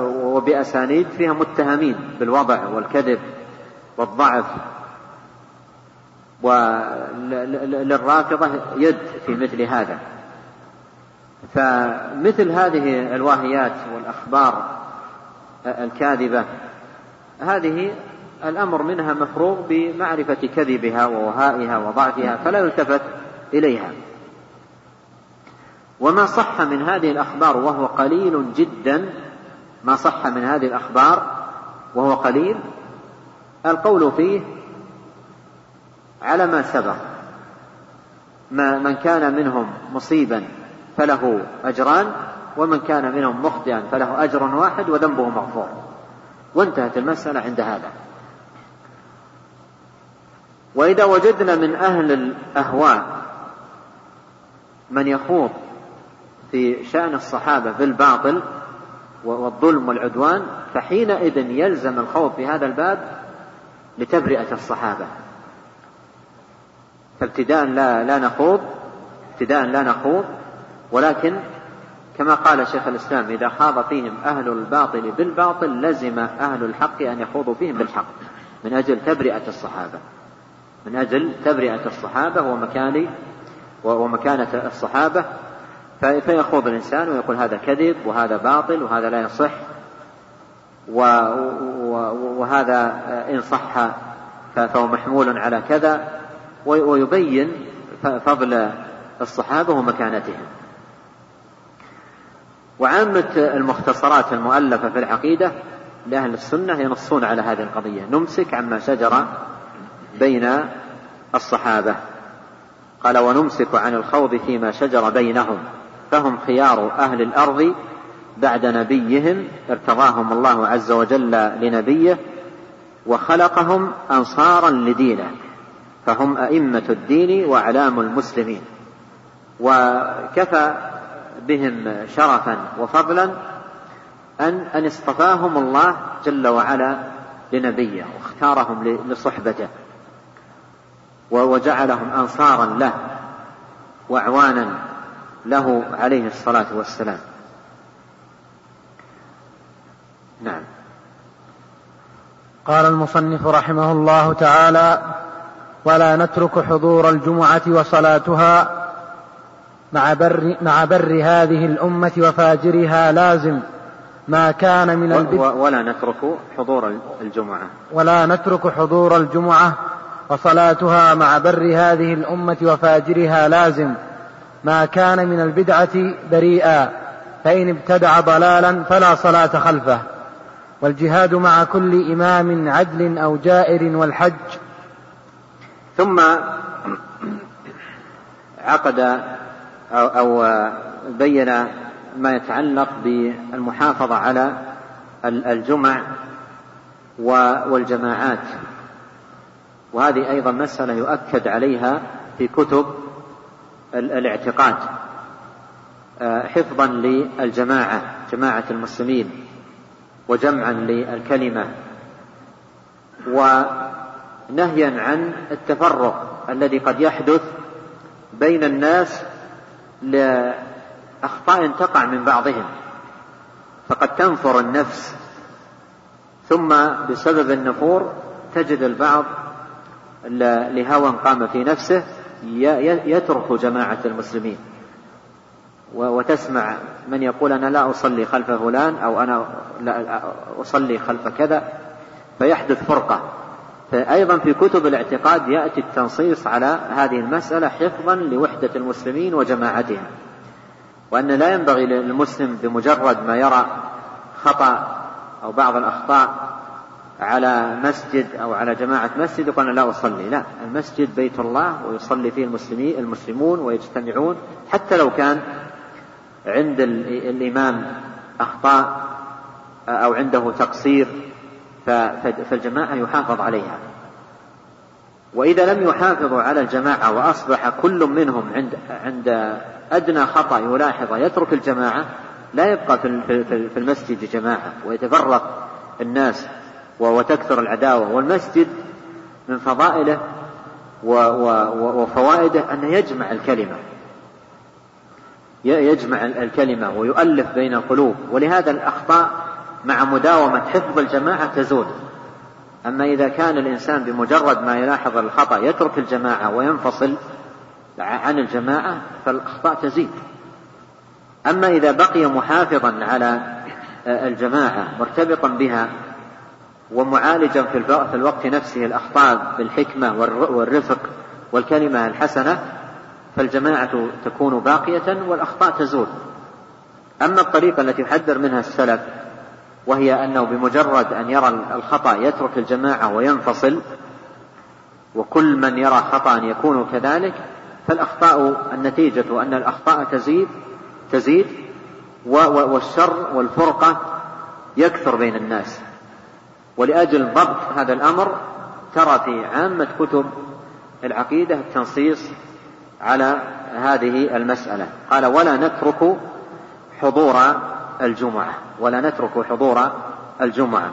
وبأسانيد فيها متهمين بالوضع والكذب والضعف. وللرافضة يد. في مثل هذا. فمثل هذه الواهيات والأخبار الكاذبة هذه الأمر منها مفروغ بمعرفة كذبها ووهائها وضعفها فلا يلتفت إليها. وما صح من هذه الأخبار وهو قليل جدا ما صح من هذه الأخبار وهو قليل القول فيه على ما سبق. من كان منهم مصيبا فله أجران ومن كان منهم مخطئا فله أجر واحد وذنبه مغفور. وانتهت المسألة عند هذا. وإذا وجدنا من أهل الأهواء من يخوض في شأن الصحابة بالباطل والظلم والعدوان فحينئذ يلزم الخوض في هذا الباب لتبرئة الصحابة. فابتداء لا لا نخوض ابتداء لا نخوض ولكن كما قال شيخ الإسلام إذا خاض فيهم أهل الباطل بالباطل لزم أهل الحق أن يخوضوا فيهم بالحق. من أجل تبرئة الصحابة. من أجل تبرئة الصحابة ومكان ومكانة الصحابة. فيخوض الإنسان ويقول هذا كذب وهذا باطل وهذا لا يصح. وهذا إن صح فهو محمول على كذا. ويبين فضل الصحابة ومكانتهم. وعامة المختصرات المؤلفة في العقيدة لأهل السنة ينصون على هذه القضية. نمسك عما شجر بين الصحابة. قال ونمسك عن الخوض فيما شجر بينهم. فهم خيار أهل الأرض بعد نبيهم ارتضاهم الله عز وجل لنبيه وخلقهم أنصارا لدينه. فهم أئمة الدين وأعلام المسلمين. وكفى بهم شرفا وفضلا أن أن اصطفاهم الله جل وعلا لنبيه واختارهم لصحبته وجعلهم أنصارا له وأعوانا له عليه الصلاة والسلام. نعم. قال المصنف رحمه الله تعالى ولا نترك حضور الجمعة وصلاتها مع بر, مع بر هذه الأمة وفاجرها لازم ما كان من البدع ولا نترك حضور الجمعة. ولا نترك حضور الجمعة وصلاتها مع بر هذه الأمة وفاجرها لازم ما كان من البدعة بريئا فإن ابتدع ضلالا فلا صلاة خلفه. والجهاد مع كل إمام عدل أو جائر والحج ثم عقد أو, أو بين ما يتعلق بالمحافظة على الجمع والجماعات. وهذه أيضا مسألة يؤكد عليها في كتب الاعتقاد. حفظا للجماعة جماعة المسلمين وجمعا للكلمة. ونهيا عن التفرق الذي قد يحدث بين الناس لأخطاء تقع من بعضهم فقد تنفر النفس ثم بسبب النفور تجد البعض لهوى قام في نفسه يترك جماعة المسلمين. وتسمع من يقول أنا لا أصلي خلف فلان أو أنا لا أصلي خلف كذا فيحدث فرقة. فأيضا في كتب الاعتقاد يأتي التنصيص على هذه المسألة حفظا لوحدة المسلمين وجماعتهم وأن لا ينبغي للمسلم بمجرد ما يرى خطأ أو بعض الأخطاء على مسجد أو على جماعة مسجد يقول أنا لا أصلي لا المسجد بيت الله ويصلي فيه المسلمين المسلمون ويجتمعون حتى لو كان عند الإمام أخطاء أو عنده تقصير فالجماعة يحافظ عليها. وإذا لم يحافظوا على الجماعة وأصبح كل منهم عند عند أدنى خطأ يلاحظه يترك الجماعة لا يبقى في المسجد جماعة. ويتفرق الناس وتكثر العداوة. والمسجد من فضائله وفوائده أنه يجمع الكلمة. يجمع الكلمة ويؤلف بين القلوب. ولهذا الأخطاء مع مداومة حفظ الجماعة تزول. أما إذا كان الإنسان بمجرد ما يلاحظ الخطأ يترك الجماعة وينفصل عن الجماعة فالأخطاء تزيد. أما إذا بقي محافظا على الجماعة مرتبطا بها ومعالجا في الوقت نفسه الأخطاء بالحكمة والرفق والكلمة الحسنة فالجماعة تكون باقية والأخطاء تزول. أما الطريقة التي يحذر منها السلف وهي أنه بمجرد أن يرى الخطأ يترك الجماعة وينفصل وكل من يرى خطأ يكون كذلك فالأخطاء النتيجة أن الأخطاء تزيد تزيد والشر والفرقة يكثر بين الناس. ولأجل ضبط هذا الأمر ترى في عامة كتب العقيدة التنصيص على هذه المسألة. قال ولا نترك حضور الجمعة ولا نترك حضور الجمعة.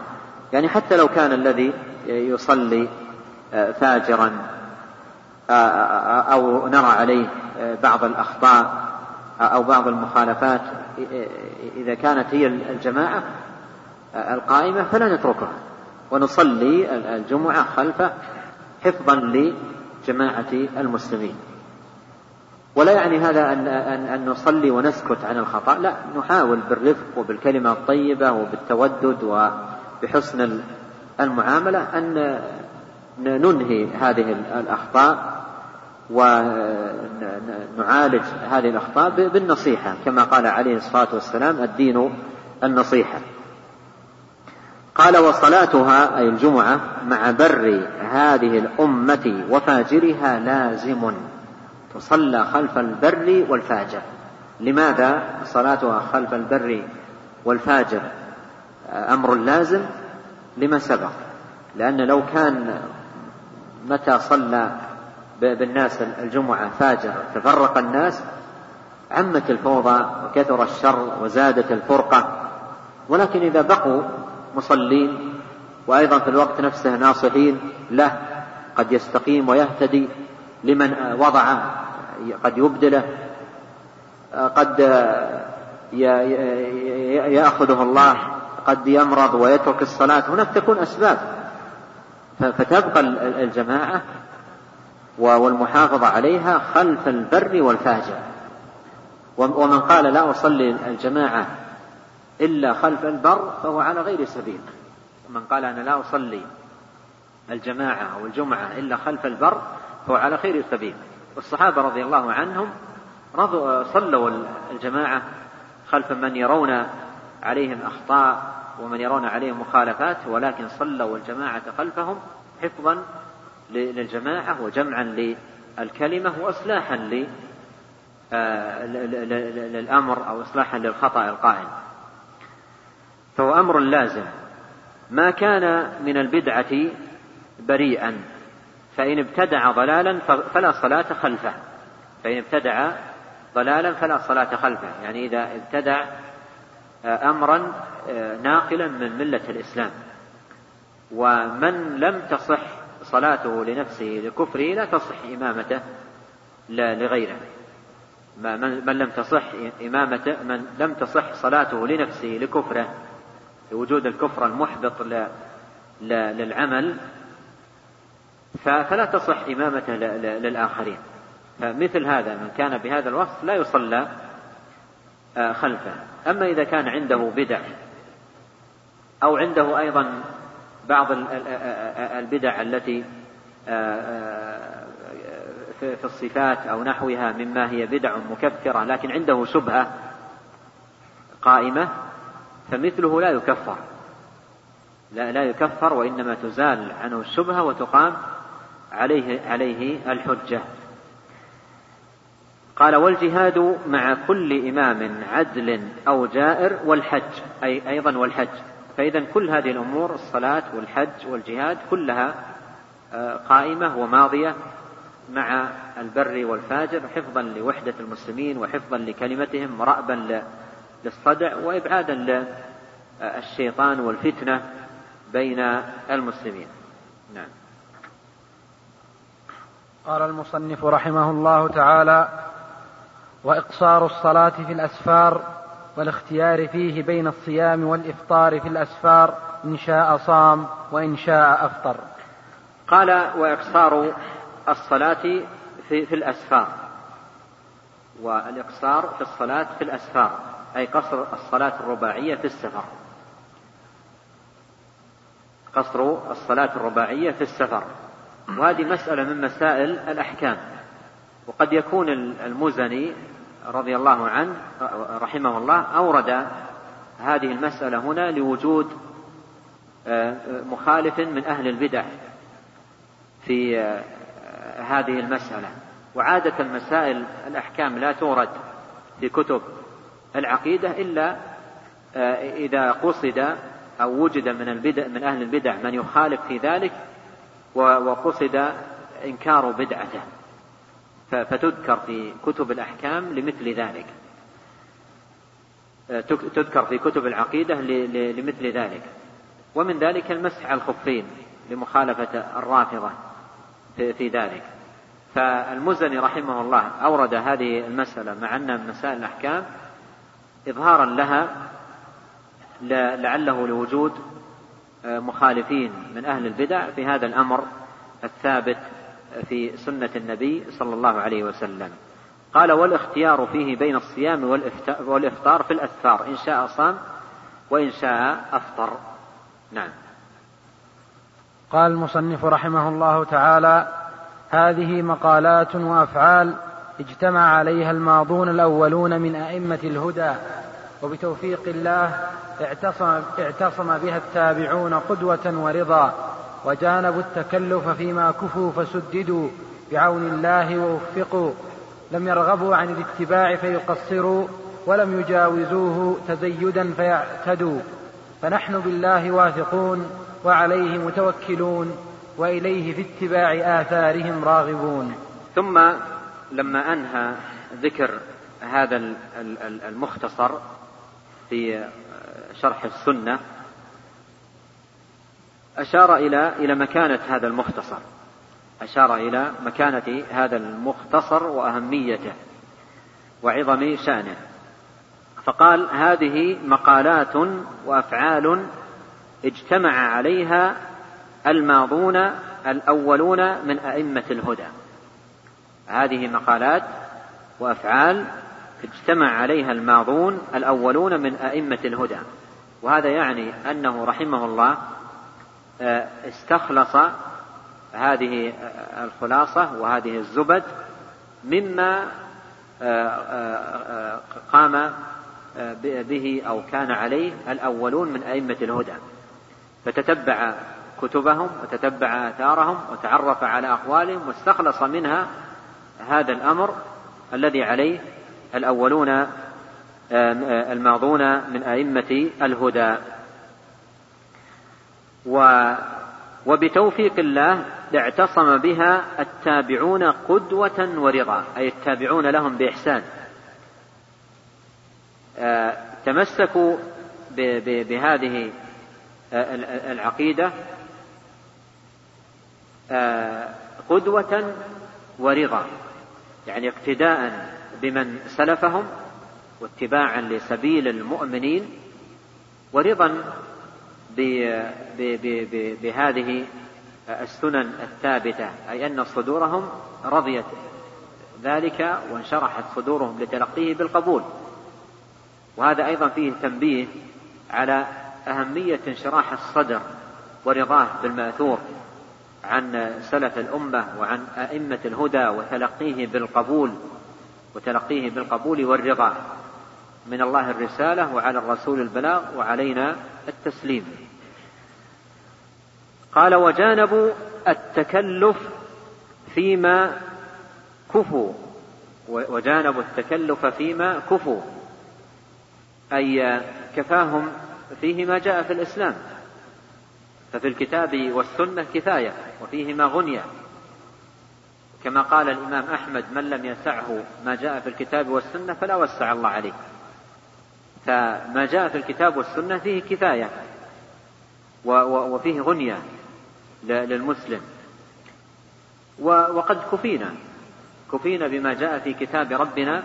يعني حتى لو كان الذي يصلي فاجرا أو نرى عليه بعض الأخطاء أو بعض المخالفات إذا كانت هي الجماعة القائمة فلا نتركها. ونصلي الجمعة خلفه حفظا لجماعة المسلمين. ولا يعني هذا أن, أن, أن نصلي ونسكت عن الخطأ. لا نحاول بالرفق وبالكلمة الطيبة وبالتودد وبحسن المعاملة أن ننهي هذه الأخطاء ونعالج هذه الأخطاء بالنصيحة. كما قال عليه الصلاة والسلام الدين النصيحة. قال وصلاتها أي الجمعة مع بر هذه الأمة وفاجرها لازم. تصلى خلف البر والفاجر. لماذا صلاتها خلف البر والفاجر أمر لازم؟ لما سبق. لأن لو كان متى صلى بالناس الجمعة فاجر تفرق الناس عمت الفوضى وكثر الشر وزادت الفرقة. ولكن إذا بقوا مصلين وأيضا في الوقت نفسه ناصحين له قد يستقيم ويهتدي لمن وضع قد يبدله قد يأخذه الله قد يمرض ويترك الصلاة. هناك تكون أسباب. فتبقى الجماعة والمحافظة عليها خلف البر والفاجر. ومن قال لا أصلي الجماعة إلا خلف البر فهو على غير سبيل. من قال أنا لا أصلي الجماعة أو الجمعة إلا خلف البر فهو على خير سبيل. والصحابة رضي الله عنهم صلوا الجماعة خلف من يرون عليهم أخطاء ومن يرون عليهم مخالفات ولكن صلوا الجماعة خلفهم حفظا للجماعة وجمعا للكلمة وإصلاحا آه، للأمر أو إصلاحا للخطأ القائم. فهو أمر لازم. ما كان من البدعة بريئا. فإن ابتدع ضلالا فلا صلاة خلفه. فإن ابتدع ضلالا فلا صلاة خلفه. يعني إذا ابتدع آه، أمرا آه، ناقلا من ملة الإسلام. ومن لم تصح صلاته لنفسه لكفره لا تصح إمامته لغيره. من لم تصح إمامته من لم تصح صلاته لنفسه لكفره لوجود الكفر المحبط للعمل فلا تصح إمامته للآخرين. فمثل هذا من كان بهذا الوصف لا يصلى آه، خلفه. أما إذا كان عنده بدع أو عنده أيضا بعض البدع التي في الصفات أو نحوها مما هي بدع مكفرة لكن عنده شبهة قائمة فمثله لا يكفر. لا, لا يكفر وإنما تزال عنه الشبهة وتقام عليه عليه الحجة. قال والجهاد مع كل إمام عدل أو جائر والحج أي أيضا والحج. فإذا كل هذه الأمور الصلاة والحج والجهاد كلها آه، قائمة وماضية مع البر والفاجر حفظا لوحدة المسلمين وحفظا لكلمتهم ورأبا للصدع وإبعادا للشيطان والفتنة بين المسلمين. نعم. قال المصنف رحمه الله تعالى وإقصار الصلاة في الأسفار والاختيار فيه بين الصيام والإفطار في الأسفار إن شاء صام وإن شاء أفطر. قال وإقصار الصلاة في, في الأسفار. والاقصار في الصلاة في الأسفار أي قصر الصلاة الرباعية في السفر. قصر الصلاة الرباعية في السفر. وهذه مسألة من مسائل الأحكام. وقد يكون المزني رضي الله عنه رحمه الله أورد هذه المسألة هنا لوجود آه، مخالف من أهل البدع في آه، هذه المسألة. وعادة المسائل الأحكام لا تورد في كتب العقيدة إلا آه، إذا قصد أو وجد من البدع من أهل البدع من يخالف في ذلك وقصد إنكار بدعته. فتذكر في كتب الأحكام لمثل ذلك. تذكر في كتب العقيدة لمثل ذلك. ومن ذلك المسح على الخفين لمخالفة الرافضة في ذلك. فالمزني رحمه الله أورد هذه المسألة مع أنها من مسائل الأحكام إظهارا لها لعله لوجود آه، مخالفين من أهل البدع في هذا الأمر الثابت في سنة النبي صلى الله عليه وسلم. قال والإختيار فيه بين الصيام والإفطار في الأسفار إن شاء صام وإن شاء أفطر. نعم. قال المصنف رحمه الله تعالى هذه مقالات وأفعال اجتمع عليها الماضون الأولون من أئمة الهدى وبتوفيق الله اعتصم, اعتصم بها التابعون قدوة ورضا وجانبوا التكلف فيما كفوا فسددوا بعون الله ووفقوا. لم يرغبوا عن الاتباع فيقصروا ولم يجاوزوه تزيدا فيعتدوا. فنحن بالله واثقون وعليه متوكلون وإليه في اتباع آثارهم راغبون. ثم لما أنهى ذكر هذا المختصر في شرح السنة أشار إلى إلى مكانة هذا المختصر. أشار إلى مكانة هذا المختصر وأهميته وعظم شأنه. فقال هذه مقالات وأفعال اجتمع عليها الماضون الأولون من أئمة الهدى. هذه مقالات وأفعال اجتمع عليها الماضون الأولون من أئمة الهدى. وهذا يعني أنه رحمه الله آه، استخلص هذه الخلاصة وهذه الزبد مما آه، آه، قام به أو كان عليه الأولون من أئمة الهدى. فتتبع كتبهم وتتبع آثارهم وتعرف على أقوالهم واستخلص منها هذا الأمر الذي عليه الأولون آه، آه، الماضون من أئمة الهدى. وبتوفيق الله اعتصم بها التابعون قدوة ورضا أي التابعون لهم بإحسان. آه، تمسكوا بهذه العقيدة قدوة ورضا يعني اقتداء بمن سلفهم واتباعا لسبيل المؤمنين ورضا بهذه السنن الثابتة أي أن صدورهم رضيت ذلك وانشرحت صدورهم لتلقيه بالقبول. وهذا أيضا فيه تنبيه على أهمية انشراح الصدر ورضاه بالمأثور عن سلف الأمة وعن أئمة الهدى وتلقيه بالقبول. وتلقيه بالقبول والرضا من الله الرسالة وعلى الرسول البلاغ وعلينا التسليم. قال وجانبوا التكلف فيما كفوا. وجانبوا التكلف فيما كفوا. أي كفاهم فيه ما جاء في الإسلام. ففي الكتاب والسنة كفاية وفيهما غنية كما قال الإمام أحمد من لم يسعه ما جاء في الكتاب والسنة فلا وسع الله عليه. فما جاء في الكتاب والسنة فيه كفاية وفيه غنية للمسلم. وقد كفينا. كفينا بما جاء في كتاب ربنا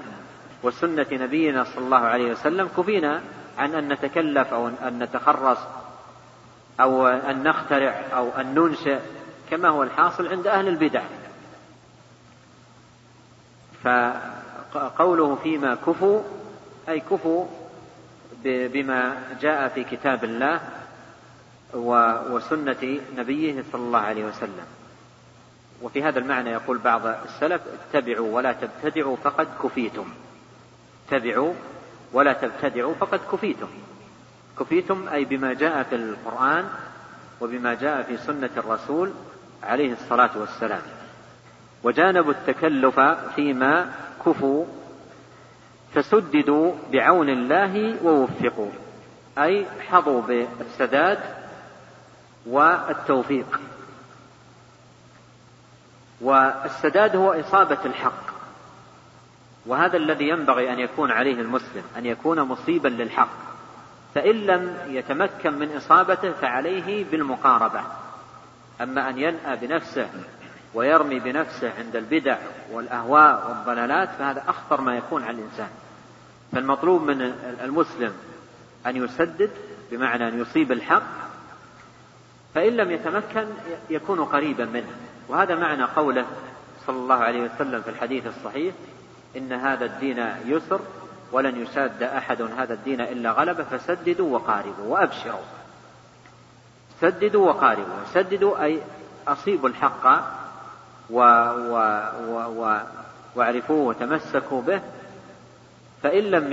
وسنة نبينا صلى الله عليه وسلم. كفينا عن أن نتكلف أو أن نتخرص أو أن نخترع أو أن ننشئ كما هو الحاصل عند أهل البدع. فقوله فيما كفوا أي كفوا بما جاء في كتاب الله وسنة نبيه صلى الله عليه وسلم. وفي هذا المعنى يقول بعض السلف اتبعوا ولا تبتدعوا فقد كفيتم. اتبعوا ولا تبتدعوا فقد كفيتم. كفيتم أي بما جاء في القرآن وبما جاء في سنة الرسول عليه الصلاة والسلام. وجانبوا التكلف فيما كفوا فسددوا بعون الله ووفقوا. أي حظوا بالسداد والتوفيق. والسداد هو إصابة الحق. وهذا الذي ينبغي أن يكون عليه المسلم أن يكون مصيبا للحق. فإن لم يتمكن من إصابته فعليه بالمقاربة. أما أن ينأى بنفسه ويرمي بنفسه عند البدع والأهواء والضلالات فهذا أخطر ما يكون على الإنسان. فالمطلوب من المسلم أن يسدد بمعنى أن يصيب الحق فإن لم يتمكن يكون قريبا منه. وهذا معنى قوله صلى الله عليه وسلم في الحديث الصحيح إن هذا الدين يسر ولن يشاد أحد هذا الدين إلا غلبه فسددوا وقاربوا وأبشروا. سددوا وقاربوا. سددوا أي أصيبوا الحق و و و و واعرفوه وتمسكوا به فإن لم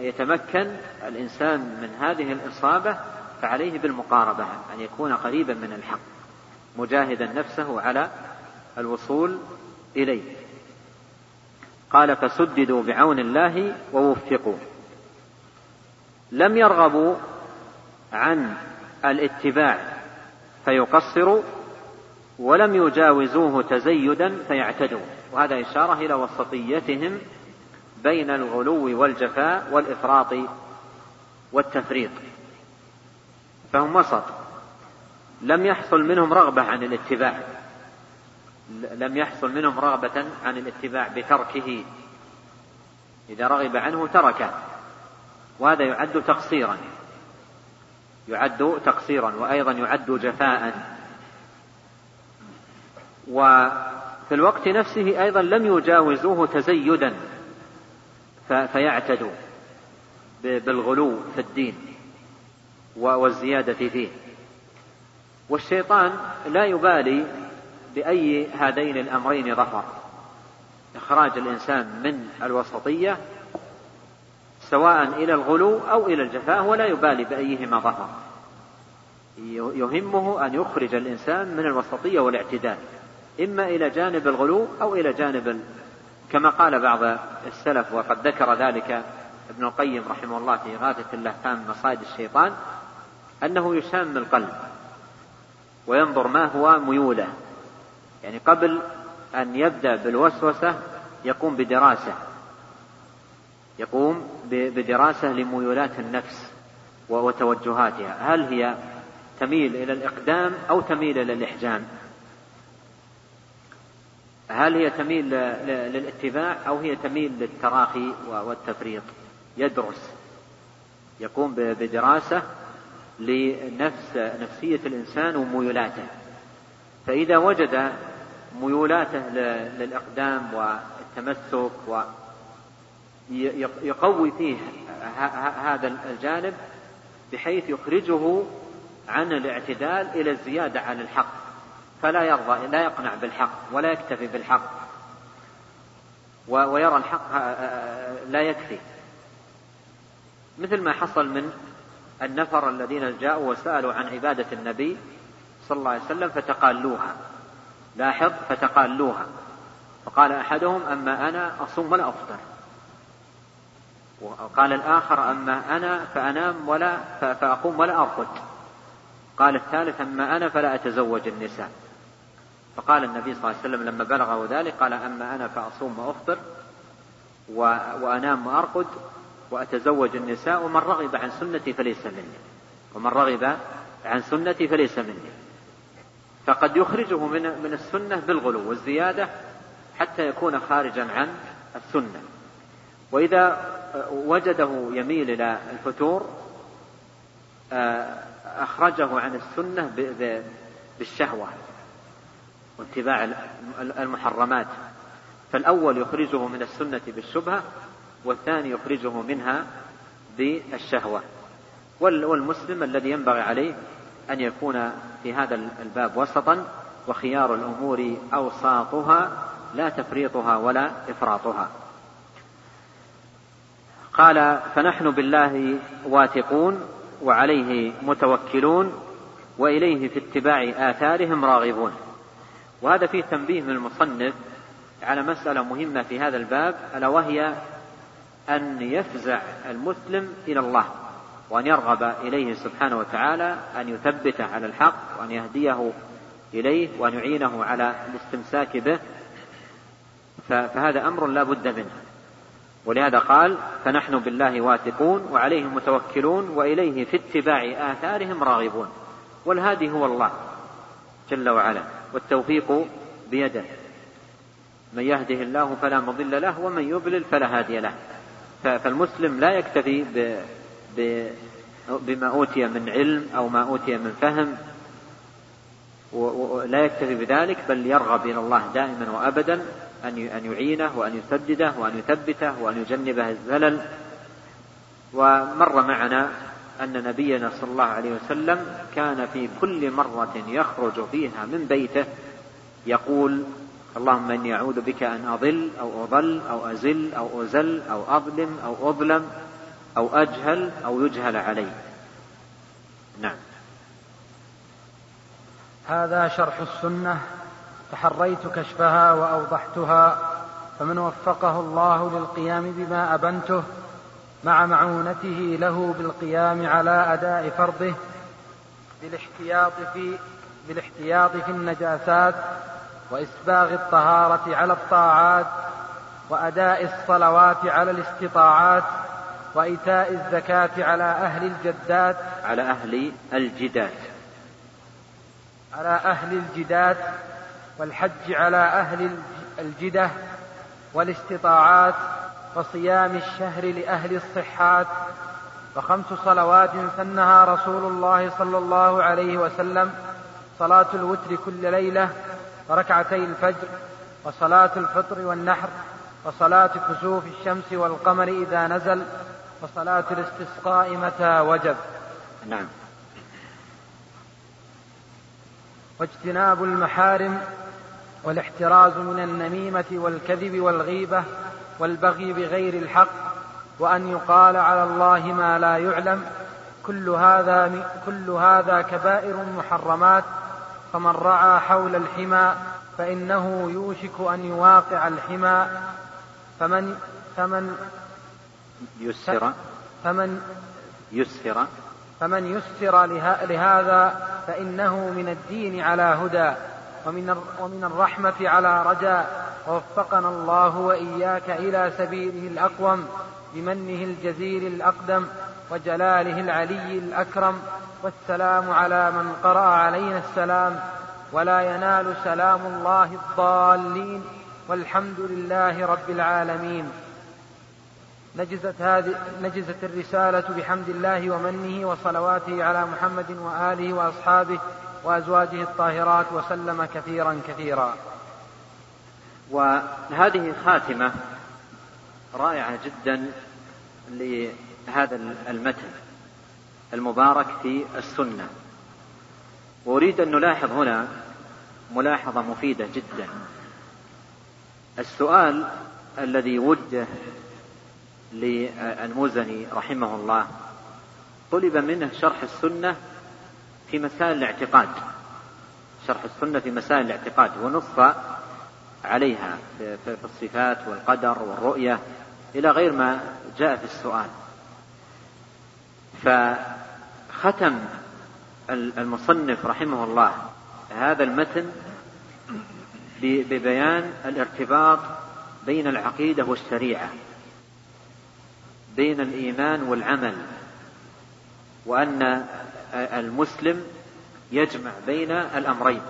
يتمكن الإنسان من هذه الإصابة فعليه بالمقاربة أن يكون قريبا من الحق مجاهدا نفسه على الوصول إليه. قال فسددوا بعون الله ووفقوا لم يرغبوا عن الاتباع فيقصروا ولم يجاوزوه تزيدا فيعتدوا. وهذا إشارة إلى وسطيتهم بين الغلو والجفاء والإفراط والتفريط. فهم وسط. لم يحصل منهم رغبة عن الاتباع. لم يحصل منهم رغبة عن الاتباع بتركه. إذا رغب عنه تركه. وهذا يعد تقصيرا. يعد تقصيرا وأيضا يعد جفاء. وفي الوقت نفسه أيضا لم يجاوزوه تزيدا فيعتدوا بالغلو في الدين والزيادة فيه. والشيطان لا يبالي بأي هذين الأمرين ظفر إخراج الإنسان من الوسطية سواء إلى الغلو أو إلى الجفاء ولا يبالي بأيهما ظفر يهمه أن يخرج الإنسان من الوسطية والاعتدال. إما إلى جانب الغلو أو إلى جانب كما قال بعض السلف وقد ذكر ذلك ابن القيم رحمه الله في غاثة اللهفان مصائد الشيطان أنه يشام القلب وينظر ما هو ميوله. يعني قبل أن يبدأ بالوسوسة يقوم بدراسة. يقوم بدراسة لميولات النفس وتوجهاتها. هل هي تميل إلى الإقدام أو تميل إلى الإحجام؟ هل هي تميل للاتباع أو هي تميل للتراخي والتفريط؟ يدرس. يقوم بدراسة لنفس نفسية الإنسان وميولاته. فإذا وجد ميولاته للإقدام والتمسك يقوي فيه هذا الجانب بحيث يخرجه عن الاعتدال إلى الزيادة على الحق. فلا يرضى لا يقنع بالحق ولا يكتفي بالحق. ويرى الحق لا يكفي. مثل ما حصل من النفر الذين جاءوا وسألوا عن عبادة النبي صلى الله عليه وسلم فتقالوها. لاحظ فتقالوها. فقال أحدهم أما أنا أصوم ولا أفطر. وقال الآخر أما أنا فأنام ولا فأقوم ولا أرقد. قال الثالث أما أنا فلا أتزوج النساء. فقال النبي صلى الله عليه وسلم لما بلغه ذلك قال أما أنا فأصوم وأفطر وأنام وأرقد وأتزوج النساء ومن رغب عن سنتي فليس مني. ومن رغب عن سنتي فليس مني. فقد يخرجه من من السنة بالغلو والزيادة حتى يكون خارجا عن السنة. وإذا وجده يميل إلى الفتور آه، أخرجه عن السنة بالشهوة. واتباع المحرمات. فالأول يخرجه من السنة بالشبهة والثاني يخرجه منها بالشهوة. والمسلم الذي ينبغي عليه أن يكون في هذا الباب وسطا وخيار الأمور أوساطها لا تفريطها ولا إفراطها. قال فنحن بالله واثقون وعليه متوكلون وإليه في اتباع آثارهم راغبون. وهذا فيه تنبيه من المصنف على مسألة مهمة في هذا الباب ألا وهي أن يفزع المسلم إلى الله وأن يرغب إليه سبحانه وتعالى أن يثبته على الحق وأن يهديه إليه وأن يعينه على الاستمساك به. فهذا أمر لا بد منه. ولهذا قال فنحن بالله واثقون وعليه متوكلون وإليه في اتباع آثارهم راغبون. والهادي هو الله جل وعلا. والتوفيق بيده من يهده الله فلا مضل له ومن يضلل فلا هادي له فالمسلم لا يكتفي. بما أوتي من علم أو ما أوتي من فهم ولا يكتفي بذلك بل يرغب إلى الله دائما وأبدا أن أن يعينه وأن يسدده وأن يثبته وأن يجنبه الزلل ومر معنا أن نبينا صلى الله عليه وسلم كان في كل مرة يخرج فيها من بيته يقول اللهم إني أعوذ بك أن أضل أو أضل أو أزل أو أزل أو أظلم أو أظلم أو أجهل أو يجهل علي. نعم. هذا شرح السنة تحريت كشفها وأوضحتها فمن وفقه الله للقيام بما أبنته مع معونته له بالقيام على أداء فرضه بالاحتياط في بالاحتياط في النجاسات وإسباغ الطهارة على الطاعات وأداء الصلوات على الاستطاعات وإيتاء الزكاة على أهل الجدات على أهل الجدات. على أهل الجدات والحج على أهل الجدة والاستطاعات وصيام الشهر لأهل الصحات وخمس صلوات سنها رسول الله صلى الله عليه وسلم صلاة الوتر كل ليلة وركعتي الفجر وصلاة الفطر والنحر وصلاة كسوف الشمس والقمر إذا نزل وصلاة الاستسقاء متى وجب. نعم. واجتناب المحارم والاحتراز من النميمة والكذب والغيبة والبغي بغير الحق وأن يقال على الله ما لا يعلم كل هذا كل هذا كبائر محرمات فمن رعى حول الحمى فإنه يوشك أن يواقع الحمى. فمن فمن يسر فمن يسر فمن يسر لهذا فإنه من الدين على هدى. ومن ومن الرحمة على رجاء. ووفقنا الله وإياك إلى سبيله الأقوم بمنه الجزيل الأقدم وجلاله العلي الأكرم. والسلام على من قرأ علينا السلام. ولا ينال سلام الله الضالين. والحمد لله رب العالمين. نجزت هذه نجزت الرسالة بحمد الله ومنه وصلواته على محمد وآله وأصحابه وأزواجه الطاهرات وسلم كثيرا كثيرا. وهذه خاتمة رائعة جدا لهذا المتن المبارك في السنة. وأريد أن نلاحظ هنا ملاحظة مفيدة جدا. السؤال الذي وجه للمزني رحمه الله طلب منه شرح السنة في مسائل الاعتقاد شرح السنة في مسائل الاعتقاد ونص عليها في الصفات والقدر والرؤية إلى غير ما جاء في السؤال. فختم المصنف رحمه الله هذا المتن ببيان الارتباط بين العقيدة والشريعة بين الإيمان والعمل وأن المسلم يجمع بين الأمرين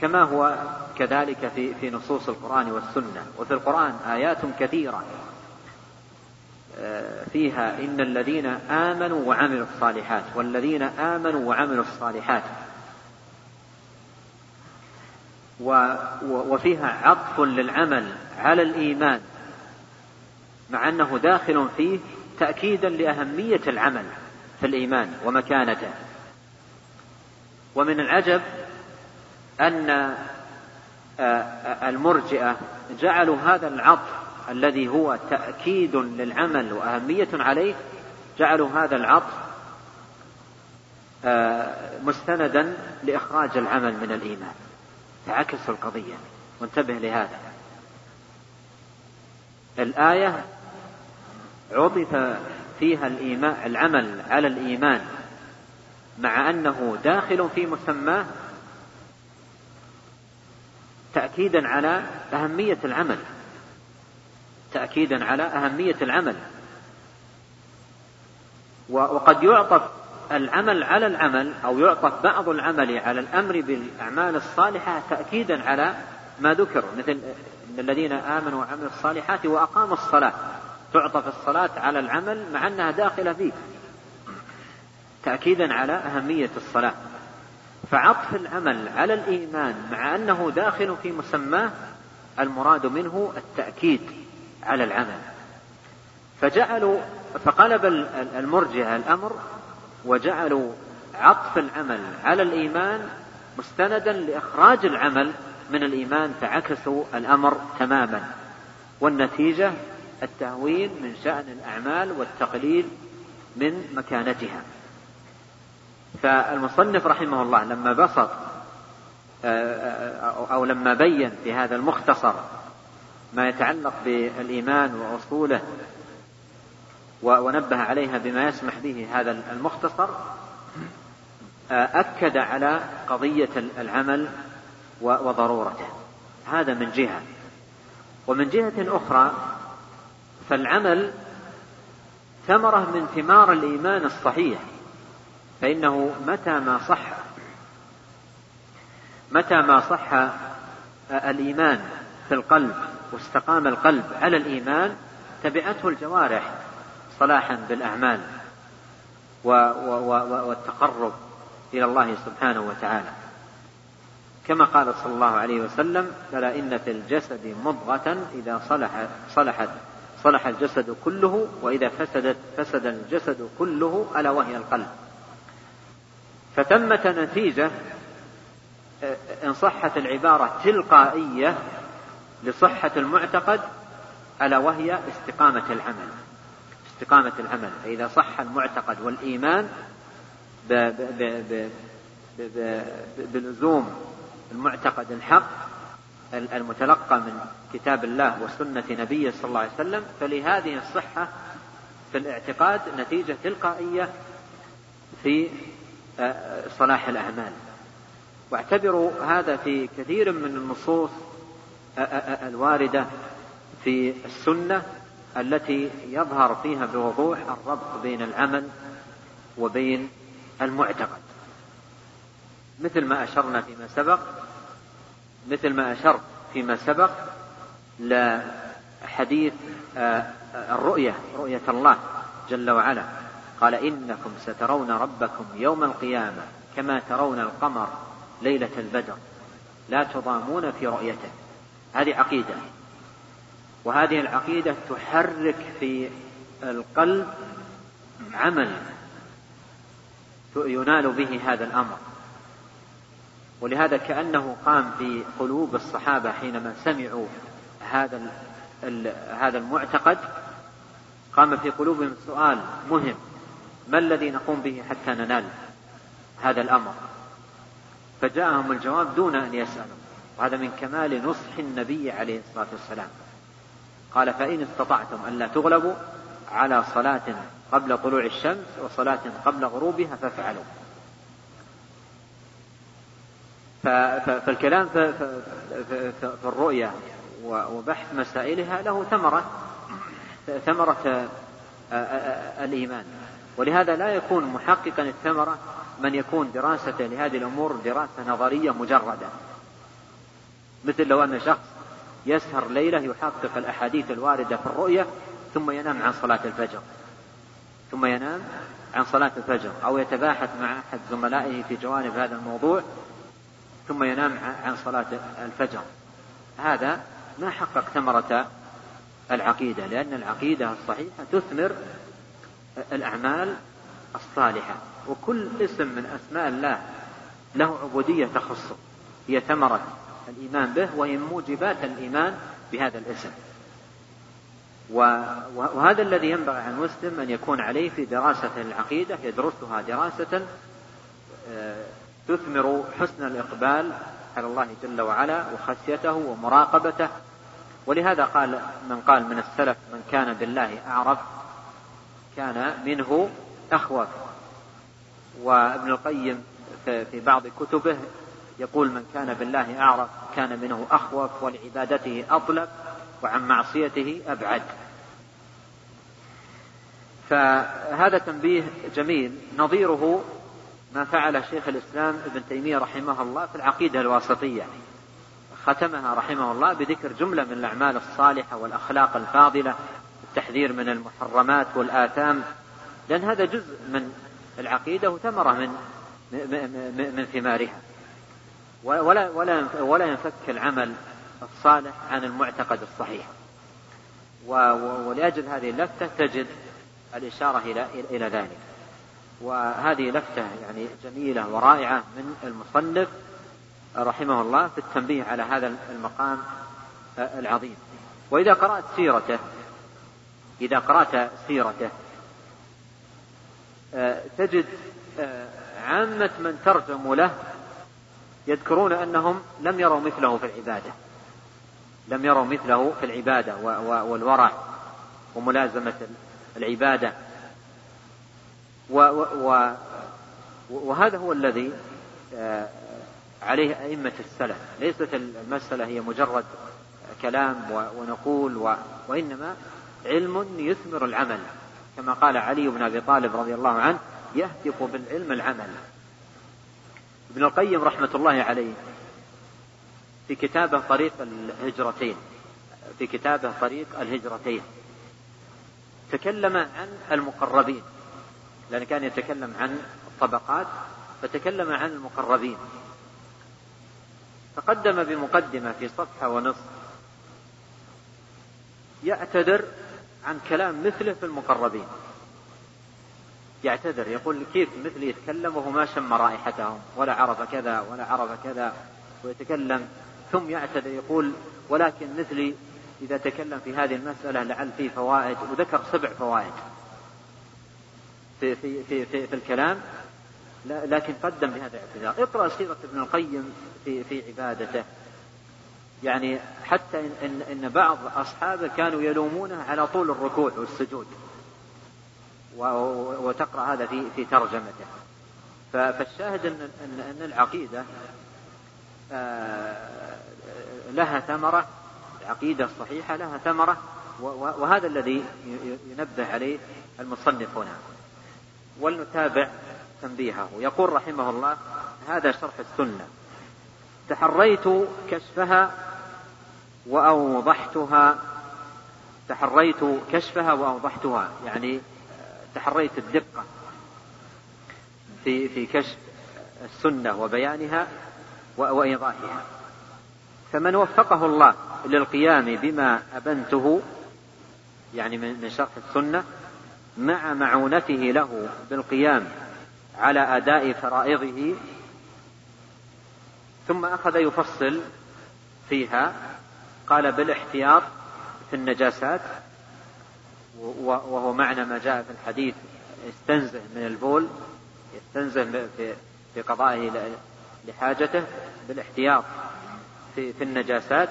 كما هو كذلك في في نصوص القرآن والسنة. وفي القرآن آيات كثيرة آه، فيها إن الذين آمنوا وعملوا الصالحات والذين آمنوا وعملوا الصالحات وفيها عطف للعمل على الإيمان مع أنه داخل فيه تأكيدا لأهمية العمل. في الإيمان ومكانته. ومن العجب أن آه، المرجئة جعلوا هذا العطف الذي هو تأكيد للعمل وأهمية عليه جعلوا هذا العطف آه، مستندا لإخراج العمل من الإيمان. تعكسوا القضية. وانتبه لهذا. الآية عطف فيها الإيمان العمل على الإيمان مع أنه داخل في مسماه تأكيدا على أهمية العمل تأكيدا على أهمية العمل. وقد يعطف العمل على العمل أو يعطف بعض العمل على الأمر بالأعمال الصالحة تأكيدا على ما ذكر مثل الذين آمنوا وعملوا الصالحات وأقاموا الصلاة. تعطف الصلاة على العمل مع أنها داخلة فيه. تأكيدا على أهمية الصلاة. فعطف العمل على الإيمان مع أنه داخل في مسماه المراد منه التأكيد على العمل. فجعلوا فقلب المرجع الأمر وجعلوا عطف العمل على الإيمان مستندا لإخراج العمل من الإيمان فعكسوا الأمر تماما. والنتيجة التهوين من شأن الأعمال والتقليل من مكانتها. فالمصنف رحمه الله لما بسط أو لما بين في هذا المختصر ما يتعلق بالإيمان وأصوله ونبه عليها بما يسمح به هذا المختصر أكد على قضية العمل وضرورته. هذا من جهة. ومن جهة أخرى فالعمل ثمرة من ثمار الإيمان الصحيح فإنه متى ما صح متى ما صح الإيمان في القلب واستقام القلب على الإيمان تبعته الجوارح صلاحا بالأعمال والتقرب إلى الله سبحانه وتعالى. كما قال صلى الله عليه وسلم فلا إن في الجسد مضغة إذا صلح صلحت صلح الجسد كله وإذا فسدت فسد الجسد كله ألا وهي القلب. فثمة نتيجة إن صحت العبارة تلقائية لصحة المعتقد ألا وهي استقامة العمل. استقامة العمل. فإذا صح المعتقد والإيمان بلزوم المعتقد الحق المتلقى من كتاب الله وسنة نبيه صلى الله عليه وسلم فلهذه الصحة في الاعتقاد نتيجة تلقائية في آه، صلاح الأعمال. واعتبروا هذا في كثير من النصوص آه، آه، الواردة في السنة التي يظهر فيها بوضوح الربط بين العمل وبين المعتقد. مثل ما أشرنا فيما سبق مثل ما أشرت فيما سبق لحديث الرؤية رؤية الله جل وعلا. قال إنكم سترون ربكم يوم القيامة كما ترون القمر ليلة البدر. لا تضامون في رؤيته. هذه عقيدة. وهذه العقيدة تحرك في القلب عمل ينال به هذا الأمر. ولهذا كأنه قام في قلوب الصحابة حينما سمعوا هذا هذا المعتقد قام في قلوبهم سؤال مهم ما الذي نقوم به حتى ننال هذا الأمر؟ فجاءهم الجواب دون أن يسألوا وهذا من كمال نصح النبي عليه الصلاة والسلام. قال فإن استطعتم ألا تغلبوا على صلاة قبل طلوع الشمس وصلاة قبل غروبها فافعلوا. فالكلام في الرؤيا وبحث مسائلها له ثمرة ثمرة الإيمان. ولهذا لا يكون محققا الثمرة من يكون دراسة لهذه الأمور دراسة نظرية مجردة. مثل لو أن شخص يسهر ليلة يحقق الأحاديث الواردة في الرؤية ثم ينام عن صلاة الفجر. ثم ينام عن صلاة الفجر أو يتباحث مع أحد زملائه في جوانب هذا الموضوع ثم ينام عن صلاة الفجر. هذا ما حقق ثمرة العقيدة لأن العقيدة الصحيحة تثمر الأعمال الصالحة. وكل اسم من أسماء الله له عبودية تخصه هي ثمرة الإيمان به وهي موجبات الإيمان بهذا الاسم. وهذا الذي ينبغي على المسلم أن يكون عليه في دراسة العقيدة يدرسها دراسة آه، تثمر حسن الإقبال على الله جل وعلا وخشيته ومراقبته. ولهذا قال من قال من السلف من كان بالله أعرف كان منه أخوف. وابن القيم في بعض كتبه يقول من كان بالله أعرف كان منه أخوف ولعبادته أطلب وعن معصيته أبعد. فهذا تنبيه جميل. نظيره ما فعل شيخ الإسلام ابن تيمية رحمه الله في العقيدة الواسطية. ختمها رحمه الله بذكر جملة من الأعمال الصالحة والأخلاق الفاضلة التحذير من المحرمات والآثام. لأن هذا جزء من العقيدة وثمرة من من ثمارها. ولا ولا ولا ينفك العمل الصالح عن المعتقد الصحيح. ولأجل هذه اللفتة تجد الإشارة إلى إلى ذلك. وهذه لفتة يعني جميلة ورائعة من المصنف رحمه الله في التنبيه على هذا المقام العظيم. وإذا قرأت سيرته إذا قرأت سيرته تجد عامة من ترجموا له يذكرون أنهم لم يروا مثله في العبادة. لم يروا مثله في العبادة والورع وملازمة العبادة. وهذا هو الذي آه، عليه أئمة السلف. ليست المسألة هي مجرد كلام ونقول وإنما علم يثمر العمل. كما قال علي بن أبي طالب رضي الله عنه يهتف بالعلم العمل. ابن القيم رحمة الله عليه في كتابه طريق الهجرتين. في كتابه طريق الهجرتين. تكلم عن المقربين. لأن كان يتكلم عن الطبقات فتكلم عن المقربين. تقدم بمقدمة في صفحة ونصف يعتذر عن كلام مثله في المقربين. يعتذر يقول كيف مثلي يتكلم وهو ما شم رائحتهم ولا عرف كذا ولا عرف كذا ويتكلم. ثم يعتذر يقول ولكن مثلي إذا تكلم في هذه المسألة لعل فيه فوائد وذكر سبع فوائد. في, في, في, في, في الكلام لكن قدم بهذا الاعتذار. اقرأ سيرة ابن القيم في, في عبادته. يعني حتى إن, إن, إن بعض أصحابه كانوا يلومونه على طول الركوع والسجود. وتقرأ هذا في في ترجمته. فالشاهد أن أن, أن العقيدة آه، لها ثمرة العقيدة الصحيحة لها ثمرة وهذا الذي ينبه عليه المصنف هنا. ولنتابع تنبيهه. يقول رحمه الله هذا شرح السنة. تحريت كشفها وأوضحتها. تحريت كشفها وأوضحتها. يعني تحريت الدقة في في كشف السنة وبيانها وإيضاحها. فمن وفقه الله للقيام بما أبنته يعني من شرح السنة مع معونته له بالقيام على أداء فرائضه ثم أخذ يفصل فيها قال بالاحتياط في النجاسات وهو معنى ما جاء في الحديث استنزه من البول يستنزه في في قضائه لحاجته بالاحتياط في في النجاسات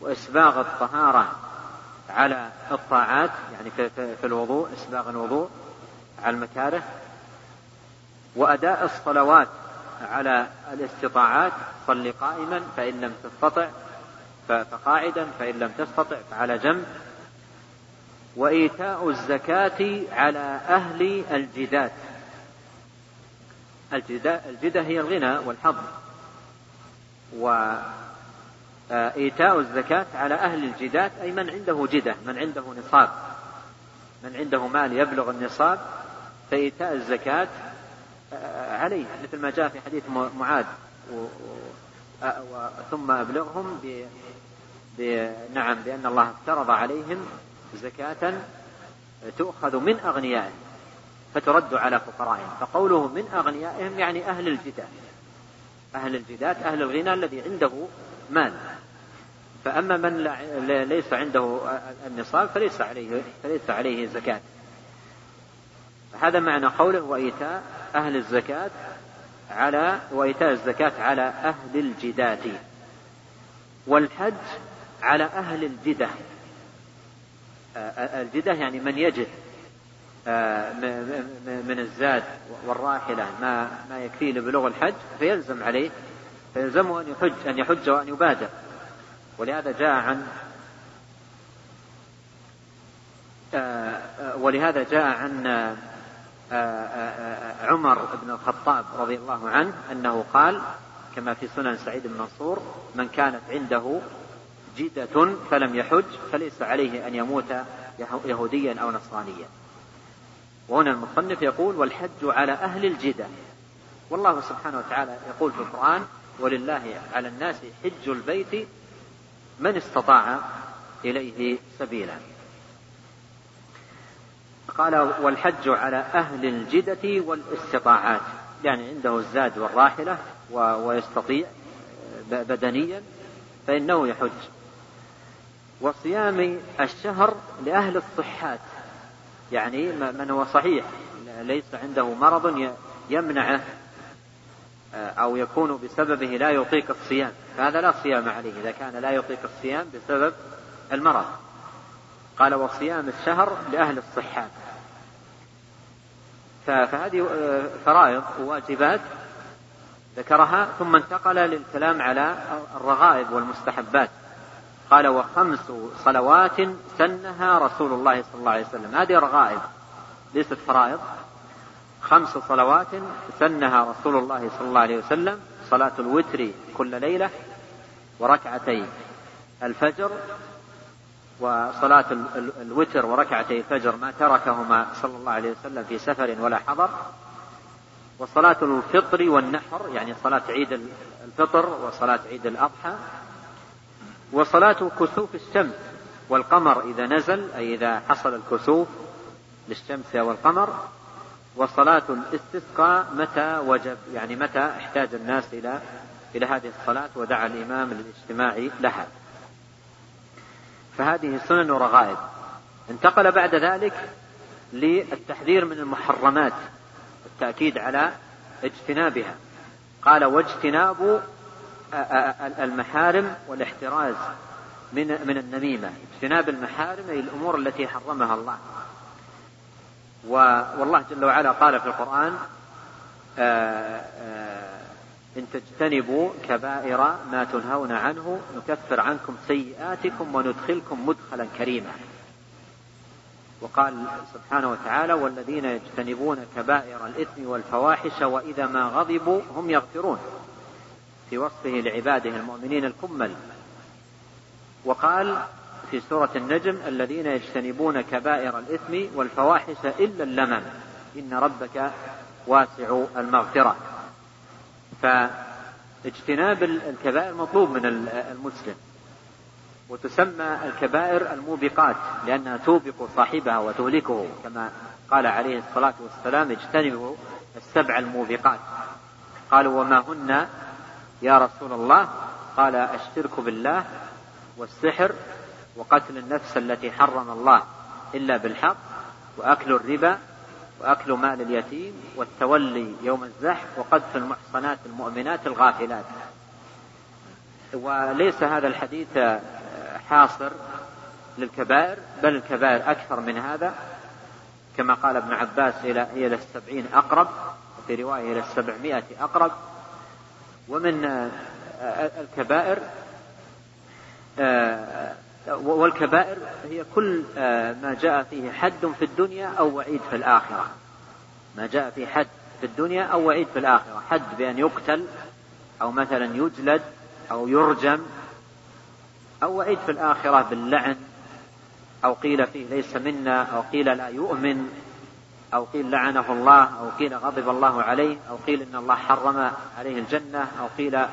وإسباغ الطهارة على الطاعات يعني في, الوضوء إسباغ الوضوء على المكاره وأداء الصلوات على الاستطاعات صل قائما فإن لم تستطع فقاعدا فإن لم تستطع فعلى جنب. وإيتاء الزكاة على أهل الجدات الجدة هي الغنى والحظ. وإيتاء الزكاة على أهل الجدات أي من عنده جدة من عنده نصاب. من عنده مال يبلغ النصاب فإيتاء الزكاة عليه مثل ما جاء في حديث معاذ ثم أبلغهم ب... ب... نعم بأن الله افترض عليهم زكاة تؤخذ من أغنيائهم فترد على فقرائهم. فقوله من أغنيائهم يعني أهل الجدات أهل الجدات أهل الغنى الذي عنده مال. فأما من ليس عنده النصاب فليس عليه فليس عليه زكاة هذا معنى قوله وإيتاء أهل الزكاة على وإيتاء الزكاة على أهل الجدات والحج على أهل الجدة. الجدة يعني من يجد من الزاد والراحلة ما ما يكفيه لبلوغ الحج فيلزم عليه فيلزمه أن يحج أن يحج وأن يبادر. ولهذا جاء عن ولهذا جاء عن عمر بن الخطاب رضي الله عنه أنه قال كما في سنن سعيد بن منصور من كانت عنده جدة فلم يحج فليس عليه أن يموت يهوديا أو نصرانيا. وهنا المصنف يقول والحج على أهل الجدة. والله سبحانه وتعالى يقول في القرآن ولله على الناس حج البيت من استطاع إليه سبيلا. قال والحج على أهل الجدة والاستطاعات. يعني عنده الزاد والراحلة ويستطيع بدنيا فإنه يحج. وصيام الشهر لأهل الصحات. يعني من هو صحيح؟ ليس عنده مرض يمنعه. أو يكون بسببه لا يطيق الصيام. فهذا لا صيام عليه. إذا كان لا يطيق الصيام بسبب المرض. قال وصيام الشهر لأهل الصحات فهذه فرائض وواجبات ذكرها ثم انتقل للكلام على الرغائب والمستحبات. قال وخمس صلوات سنها رسول الله صلى الله عليه وسلم. هذه رغائب ليست فرائض. خمس صلوات سنها رسول الله صلى الله عليه وسلم صلاة الوتر كل ليلة وركعتي الفجر وصلاة الوتر وركعتي الفجر ما تركهما صلى الله عليه وسلم في سفر ولا حضر. وصلاة الفطر والنحر يعني صلاة عيد الفطر وصلاة عيد الأضحى. وصلاة كسوف الشمس والقمر إذا نزل أي إذا حصل الكسوف للشمس أو القمر وصلاة الاستسقاء متى وجب؟ يعني متى احتاج الناس إلى إلى هذه الصلاة ودعا الإمام للاجتماع لها. فهذه سنن ورغائب. انتقل بعد ذلك للتحذير من المحرمات التأكيد على اجتنابها. قال واجتناب المحارم والاحتراز من من النميمة. اجتناب المحارم أي الأمور التي حرمها الله. والله جل وعلا قال في القرآن إن تجتنبوا كبائر ما تنهون عنه نكفر عنكم سيئاتكم وندخلكم مدخلا كريما. وقال سبحانه وتعالى والذين يجتنبون كبائر الإثم والفواحش وإذا ما غضبوا هم يغفرون. في وصفه لعباده المؤمنين الكمل. وقال في سورة النجم الذين يجتنبون كبائر الإثم والفواحش إلا اللمم. إن ربك واسع المغفرة. فاجتناب الكبائر مطلوب من المسلم. وتسمى الكبائر الموبقات لأنها توبق صاحبها وتهلكه. كما قال عليه الصلاة والسلام اجتنبوا السبع الموبقات. قالوا وما هن يا رسول الله؟ قال الشرك بالله والسحر وقتل النفس التي حرم الله إلا بالحق وأكل الربا وأكل مال اليتيم والتولي يوم الزحف وقذف المحصنات المؤمنات الغافلات. وليس هذا الحديث حاصر للكبائر بل الكبائر أكثر من هذا. كما قال ابن عباس إلى إلى السبعين أقرب وفي رواية إلى السبعمائة أقرب. ومن الكبائر والكبائر هي كل ما جاء فيه حد في الدنيا أو وعيد في الآخرة. ما جاء فيه حد في الدنيا أو وعيد في الآخرة. حد بأن يقتل أو مثلا يجلد أو يرجم أو وعيد في الآخرة باللعن أو قيل فيه ليس منا أو قيل لا يؤمن أو قيل لعنه الله أو قيل غضب الله عليه أو قيل إن الله حرم عليه الجنة أو قيل آه،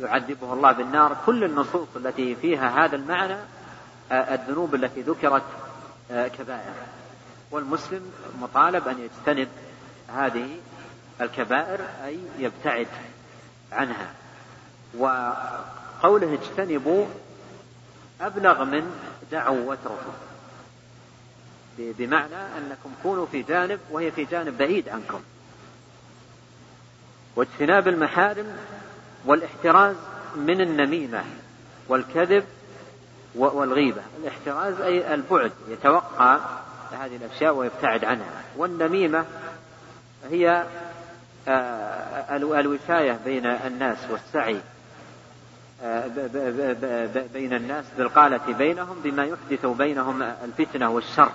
يعذبه الله بالنار. كل النصوص التي فيها هذا المعنى آه، الذنوب التي ذكرت آه، كبائر. والمسلم مطالب أن يجتنب هذه الكبائر أي يبتعد عنها. وقوله اجتنبوا أبلغ من دعوا واتركوا بمعنى أنكم كونوا في جانب وهي في جانب بعيد عنكم. واجتناب المحارم والاحتراز من النميمة والكذب والغيبة. الاحتراز أي البعد يتوقع هذه الأشياء ويبتعد عنها. والنميمة هي آه، الوشاية بين الناس والسعي آه، بين الناس بالقالة بينهم بما يحدث بينهم الفتنة والشر.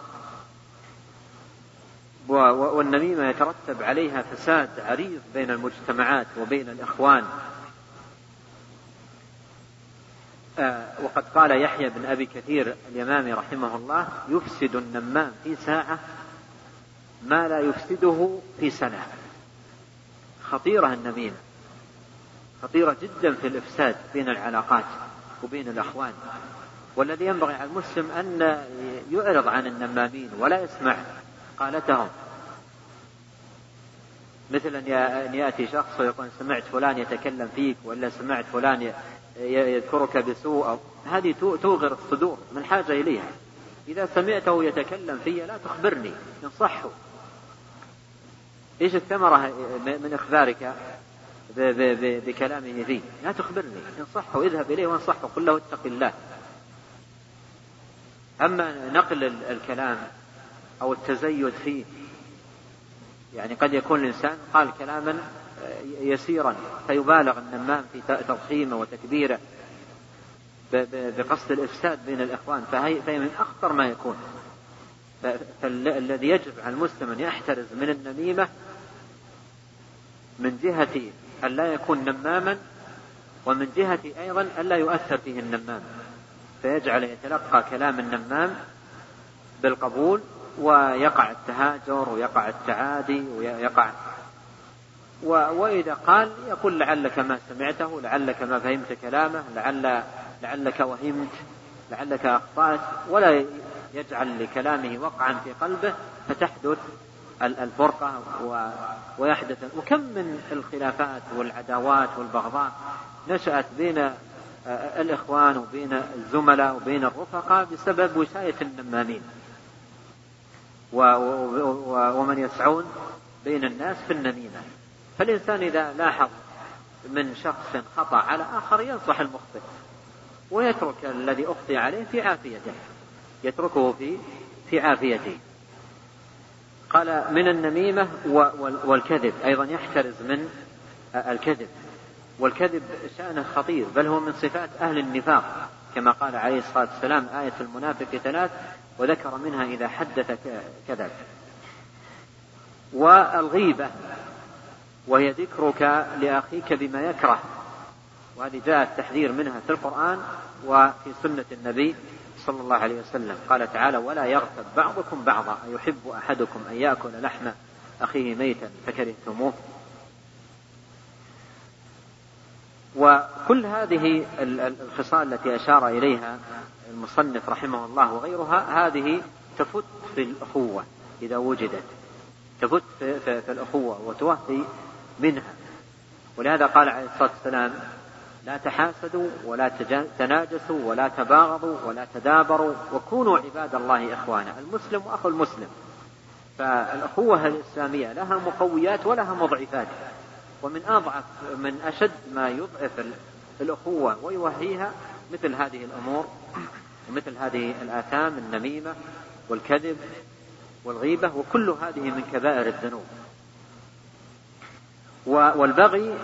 والنميمة يترتب عليها فساد عريض بين المجتمعات وبين الإخوان. آه، وقد قال يحيى بن أبي كثير اليمامي رحمه الله يفسد النمام في ساعة ما لا يفسده في سنة. خطيرة النميمة. خطيرة جدا في الإفساد بين العلاقات وبين الأخوان. والذي ينبغي على المسلم أن يعرض عن النمامين ولا يسمع قالتهم. مثل أن يأتي شخص ويقول سمعت فلان يتكلم فيك ولا سمعت فلان يذكرك بسوء أو هذه توغر الصدور من حاجة إليها. إذا سمعته يتكلم في لا تخبرني انصحه إيش الثمرة من إخبارك بكلامه فيه لا تخبرني انصحه اذهب إليه وانصحه قل له اتق الله. أما نقل الكلام أو التزيد فيه. يعني قد يكون الإنسان قال كلاما يسيرا فيبالغ النمام في تضخيمه وتكبيره بقصد الإفساد بين الإخوان. فهي, فهي من أخطر ما يكون. فالذي يجب على المسلم أن يحترز من النميمة من جهة أن لا يكون نماما ومن جهة أيضا أن لا يؤثر فيه النمام. فيجعل يتلقى كلام النمام بالقبول ويقع التهاجر ويقع التعادي ويقع. وإذا قال يقول لعلك ما سمعته لعلك ما فهمت كلامه لعل لعلك وهمت لعلك أخطأت ولا يجعل لكلامه وقعا في قلبه فتحدث الفرقة. ويحدث وكم من الخلافات والعداوات والبغضاء نشأت بين الإخوان وبين الزملاء وبين الرفقاء بسبب وشاية النمامين. ومن يسعون بين الناس في النميمة. فالإنسان إذا لاحظ من شخص خطأ على آخر ينصح المخطئ ويترك الذي أخطي عليه في عافيته يتركه في في عافيته. قال من النميمة والكذب أيضا يحترز من الكذب. والكذب شأنه خطير بل هو من صفات أهل النفاق كما قال عليه الصلاة والسلام آية المنافق ثلاث وذكر منها إذا حدث كذب والغيبة وهي ذكرك لأخيك بما يكره. وهذه جاء التحذير منها في القرآن وفي سنة النبي صلى الله عليه وسلم. قال تعالى ولا يغتب بعضكم بعضا أيحب أحدكم أن يأكل لحم أخيه ميتا فكرهتموه. وكل هذه الخصال التي أشار إليها المصنف رحمه الله وغيرها هذه تفت في الأخوة إذا وجدت. تفت في, في, في الأخوة وتوفي منها. ولهذا قال عليه الصلاة والسلام لا تحاسدوا ولا تناجسوا ولا تباغضوا ولا تدابروا وكونوا عباد الله إخوانا المسلم أخو المسلم. فالأخوة الإسلامية لها مقويات ولها مضعفات. ومن أضعف من أشد ما يضعف الأخوة ويوهيها مثل هذه الأمور ومثل هذه الآثام النميمة والكذب والغيبة وكل هذه من كبائر الذنوب. والبغي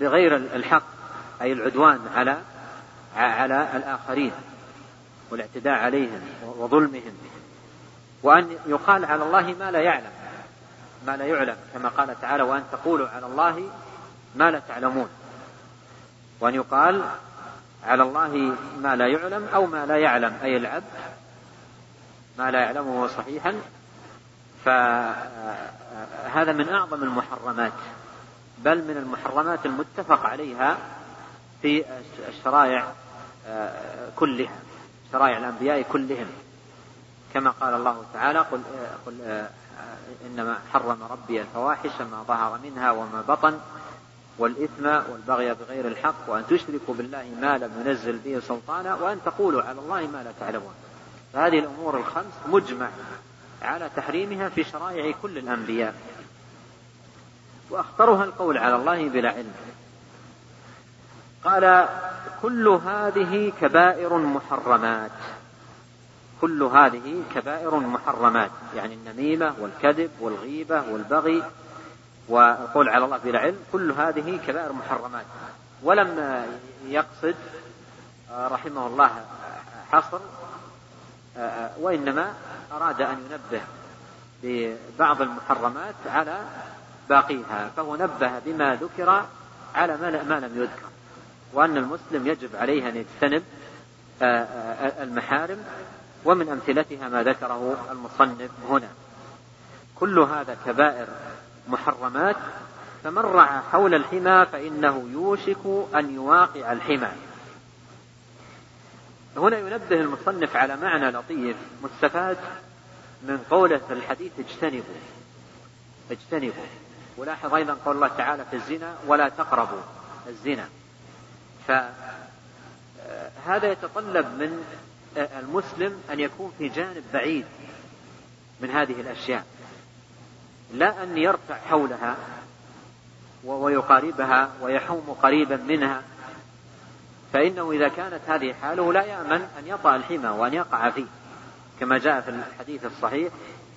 بغير الحق أي العدوان على على الآخرين والاعتداء عليهم وظلمهم. وأن يقال على الله ما لا يعلم ما لا يعلم كما قال تعالى وأن تقولوا على الله ما لا تعلمون وأن يقال على الله ما لا يعلم أو ما لا يعلم أي العبد ما لا يعلمه صحيحا فهذا من أعظم المحرمات بل من المحرمات المتفق عليها في الشرائع كلها شرائع الأنبياء كلهم. كما قال الله تعالى قل, قل إنما حرم ربي الفواحش ما ظهر منها وما بطن. والإثم والبغي بغير الحق وأن تشركوا بالله ما لم ينزل به سلطانا وأن تقولوا على الله ما لا تعلمون. فهذه الأمور الخمس مجمع على تحريمها في شرائع كل الأنبياء. وأخطرها القول على الله بلا علم. قال كل هذه كبائر محرمات. كل هذه كبائر محرمات. يعني النميمة والكذب والغيبة والبغي. والقول على الله بلا علم كل هذه كبائر محرمات. ولم يقصد رحمه الله حصر وإنما أراد أن ينبه ببعض المحرمات على باقيها فهو نبه بما ذكر على ما لم يذكر. وأن المسلم يجب عليه أن يجتنب المحارم ومن أمثلتها ما ذكره المصنف هنا. كل هذا كبائر محرمات فمن رعى حول الحمى فإنه يوشك أن يواقع الحمى. هنا ينبه المصنف على معنى لطيف مستفاد من قوله في الحديث اجتنبوا اجتنبوا. ولاحظ أيضا قول الله تعالى في الزنا ولا تقربوا الزنا. فهذا يتطلب من المسلم أن يكون في جانب بعيد من هذه الأشياء. لا أن يرتع حولها ويقاربها ويحوم قريبا منها. فإنه إذا كانت هذه حاله لا يأمن أن يطأ الحمى وأن يقع فيه. كما جاء في الحديث الصحيح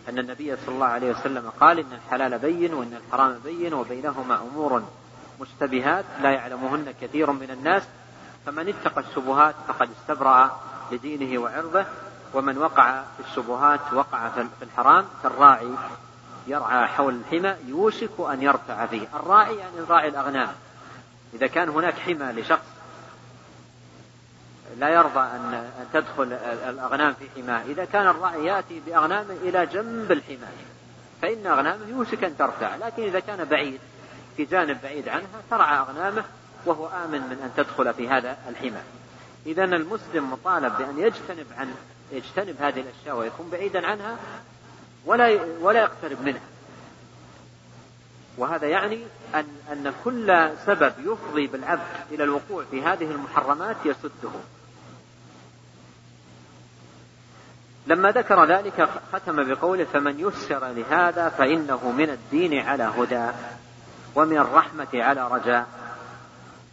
أن النبي صلى الله عليه وسلم قال إن الحلال بين وإن الحرام بين وبينهما أمور مشتبهات لا يعلمهن كثير من الناس. فمن اتقى الشبهات فقد استبرأ لدينه وعرضه ومن وقع في الشبهات وقع في الحرام كالراعي يرعى حول الحمى يوشك أن يرتع فيه. الراعي يعني راعي الأغنام. إذا كان هناك حمى لشخص لا يرضى أن تدخل الأغنام في حماه. إذا كان الراعي يأتي بأغنامه إلى جنب الحمى فإن أغنامه يوشك أن ترتع لكن إذا كان بعيد في جانب بعيد عنها ترعى أغنامه وهو آمن من أن تدخل في هذا الحمى. إذا المسلم مطالب بأن يجتنب عن يجتنب هذه الأشياء ويكون بعيدا عنها ولا ولا يقترب منها وهذا يعني أن أن كل سبب يفضي بالعبد إلى الوقوع في هذه المحرمات يسده. لما ذكر ذلك ختم بقوله فمن يسر لهذا فإنه من الدين على هدى ومن الرحمة على رجاء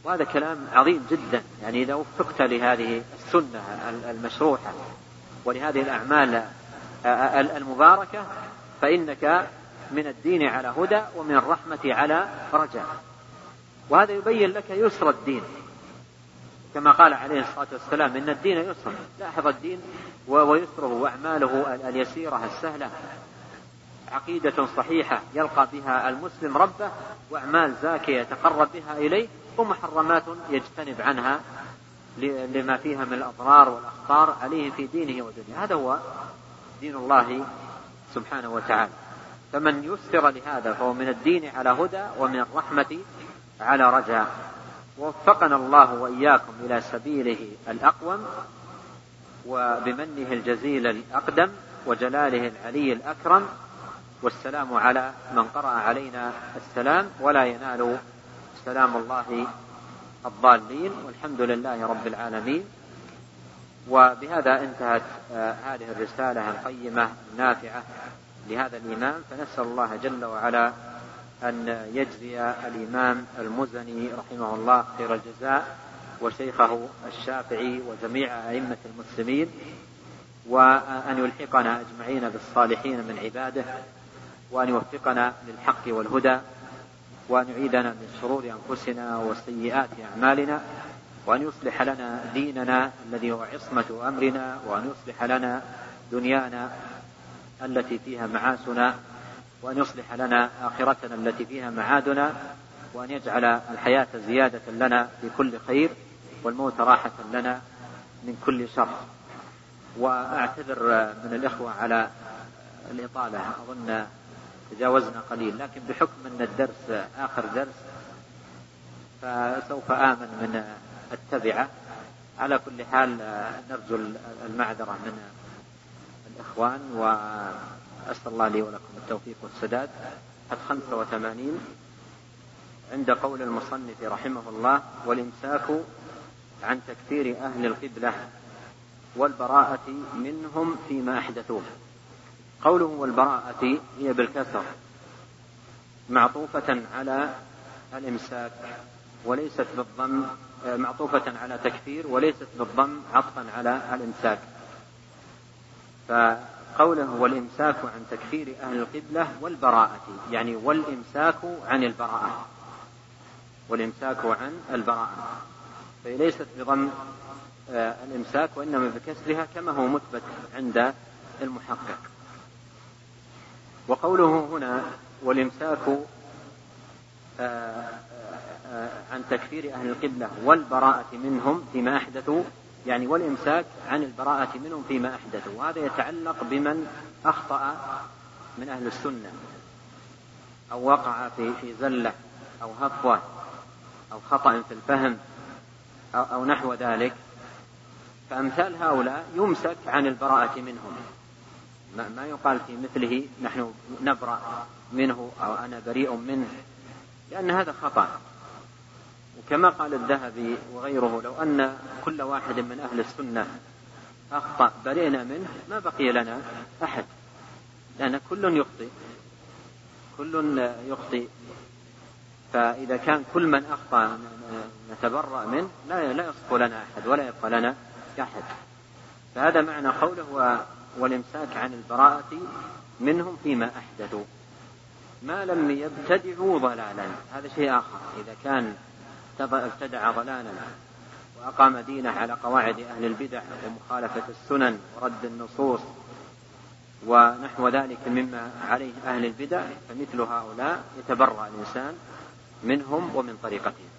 وهذا كلام عظيم جدا. يعني إذا وفقت لهذه السنة المشروحة ولهذه الأعمال المباركة فإنك من الدين على هدى ومن الرحمة على رجاء. وهذا يبين لك يسر الدين. كما قال عليه الصلاة والسلام إن الدين يسر. لاحظ الدين ويسره وأعماله اليسيرة السهلة. عقيدة صحيحة يلقى بها المسلم ربه وأعمال زاكية يتقرب بها إليه ومحرمات يجتنب عنها لما فيها من الأضرار والأخطار عليه في دينه ودنياه. هذا هو دين الله سبحانه وتعالى. فمن يسر لهذا فهو من الدين على هدى ومن الرحمة على رجاء. ووفقنا الله وإياكم إلى سبيله الأقوم وبمنه الجزيل الأقدم وجلاله العلي الأكرم. والسلام على من قرأ علينا السلام ولا ينال سلام الله الضالين. والحمد لله رب العالمين. وبهذا انتهت آه، هذه الرسالة القيمة النافعة لهذا الإمام. فنسأل الله جل وعلا أن يجزي الإمام المزني رحمه الله خير الجزاء وشيخه الشافعي وجميع أئمة المسلمين وأن يلحقنا أجمعين بالصالحين من عباده وأن يوفقنا للحق والهدى وأن يعيدنا من شرور أنفسنا وسيئات أعمالنا. وأن يصلح لنا ديننا الذي هو عصمة أمرنا وأن يصلح لنا دنيانا التي فيها معاسنا وأن يصلح لنا آخرتنا التي فيها معادنا وأن يجعل الحياة زيادة لنا في كل خير والموت راحة لنا من كل شر. وأعتذر من الإخوة على الإطالة. أظن تجاوزنا قليل لكن بحكم أن الدرس آخر درس فسوف آمن من التبعة على كل حال نرجو المعذرة من الإخوان وأسأل الله لي ولكم التوفيق والسداد. حد 85 عند قول المصنف رحمه الله والإمساك عن تكفير أهل القبلة والبراءة منهم فيما أحدثوه. قوله والبراءة هي بالكسر معطوفة على الإمساك وليست بالضم. معطوفة على تكفير وليست بالضم عطفا على الإمساك. فقوله والإمساك عن تكفير أهل القبلة والبراءة يعني والإمساك عن البراءة. والإمساك عن البراءة. فهي ليست بضم آه، الإمساك وإنما بكسرها كما هو مثبت عند المحقق. وقوله هنا والإمساك آه، آه، عن تكفير أهل القبلة والبراءة منهم فيما أحدثوا يعني والإمساك عن البراءة منهم فيما أحدثوا. وهذا يتعلق بمن أخطأ من أهل السنة أو وقع في في زلة أو هفوة أو خطأ في الفهم أو, أو نحو ذلك. فأمثال هؤلاء يمسك عن البراءة منهم. ما, ما يقال في مثله نحن نبرأ منه أو أنا بريء منه لأن هذا خطأ. وكما قال الذهبي وغيره لو أن كل واحد من أهل السنة أخطأ برئنا منه ما بقي لنا أحد. لأن كل يخطئ كل يخطئ. فإذا كان كل من أخطأ نتبرأ منه لا لا يصف لنا أحد ولا يبقى لنا أحد. فهذا معنى قوله والإمساك عن البراءة منهم فيما أحدثوا. ما لم يبتدعوا ضلالا. هذا شيء آخر. إذا كان ابتدع ضلالا وأقام دينه على قواعد أهل البدع ومخالفة السنن ورد النصوص ونحو ذلك مما عليه أهل البدع فمثل هؤلاء يتبرأ الإنسان منهم ومن طريقتهم.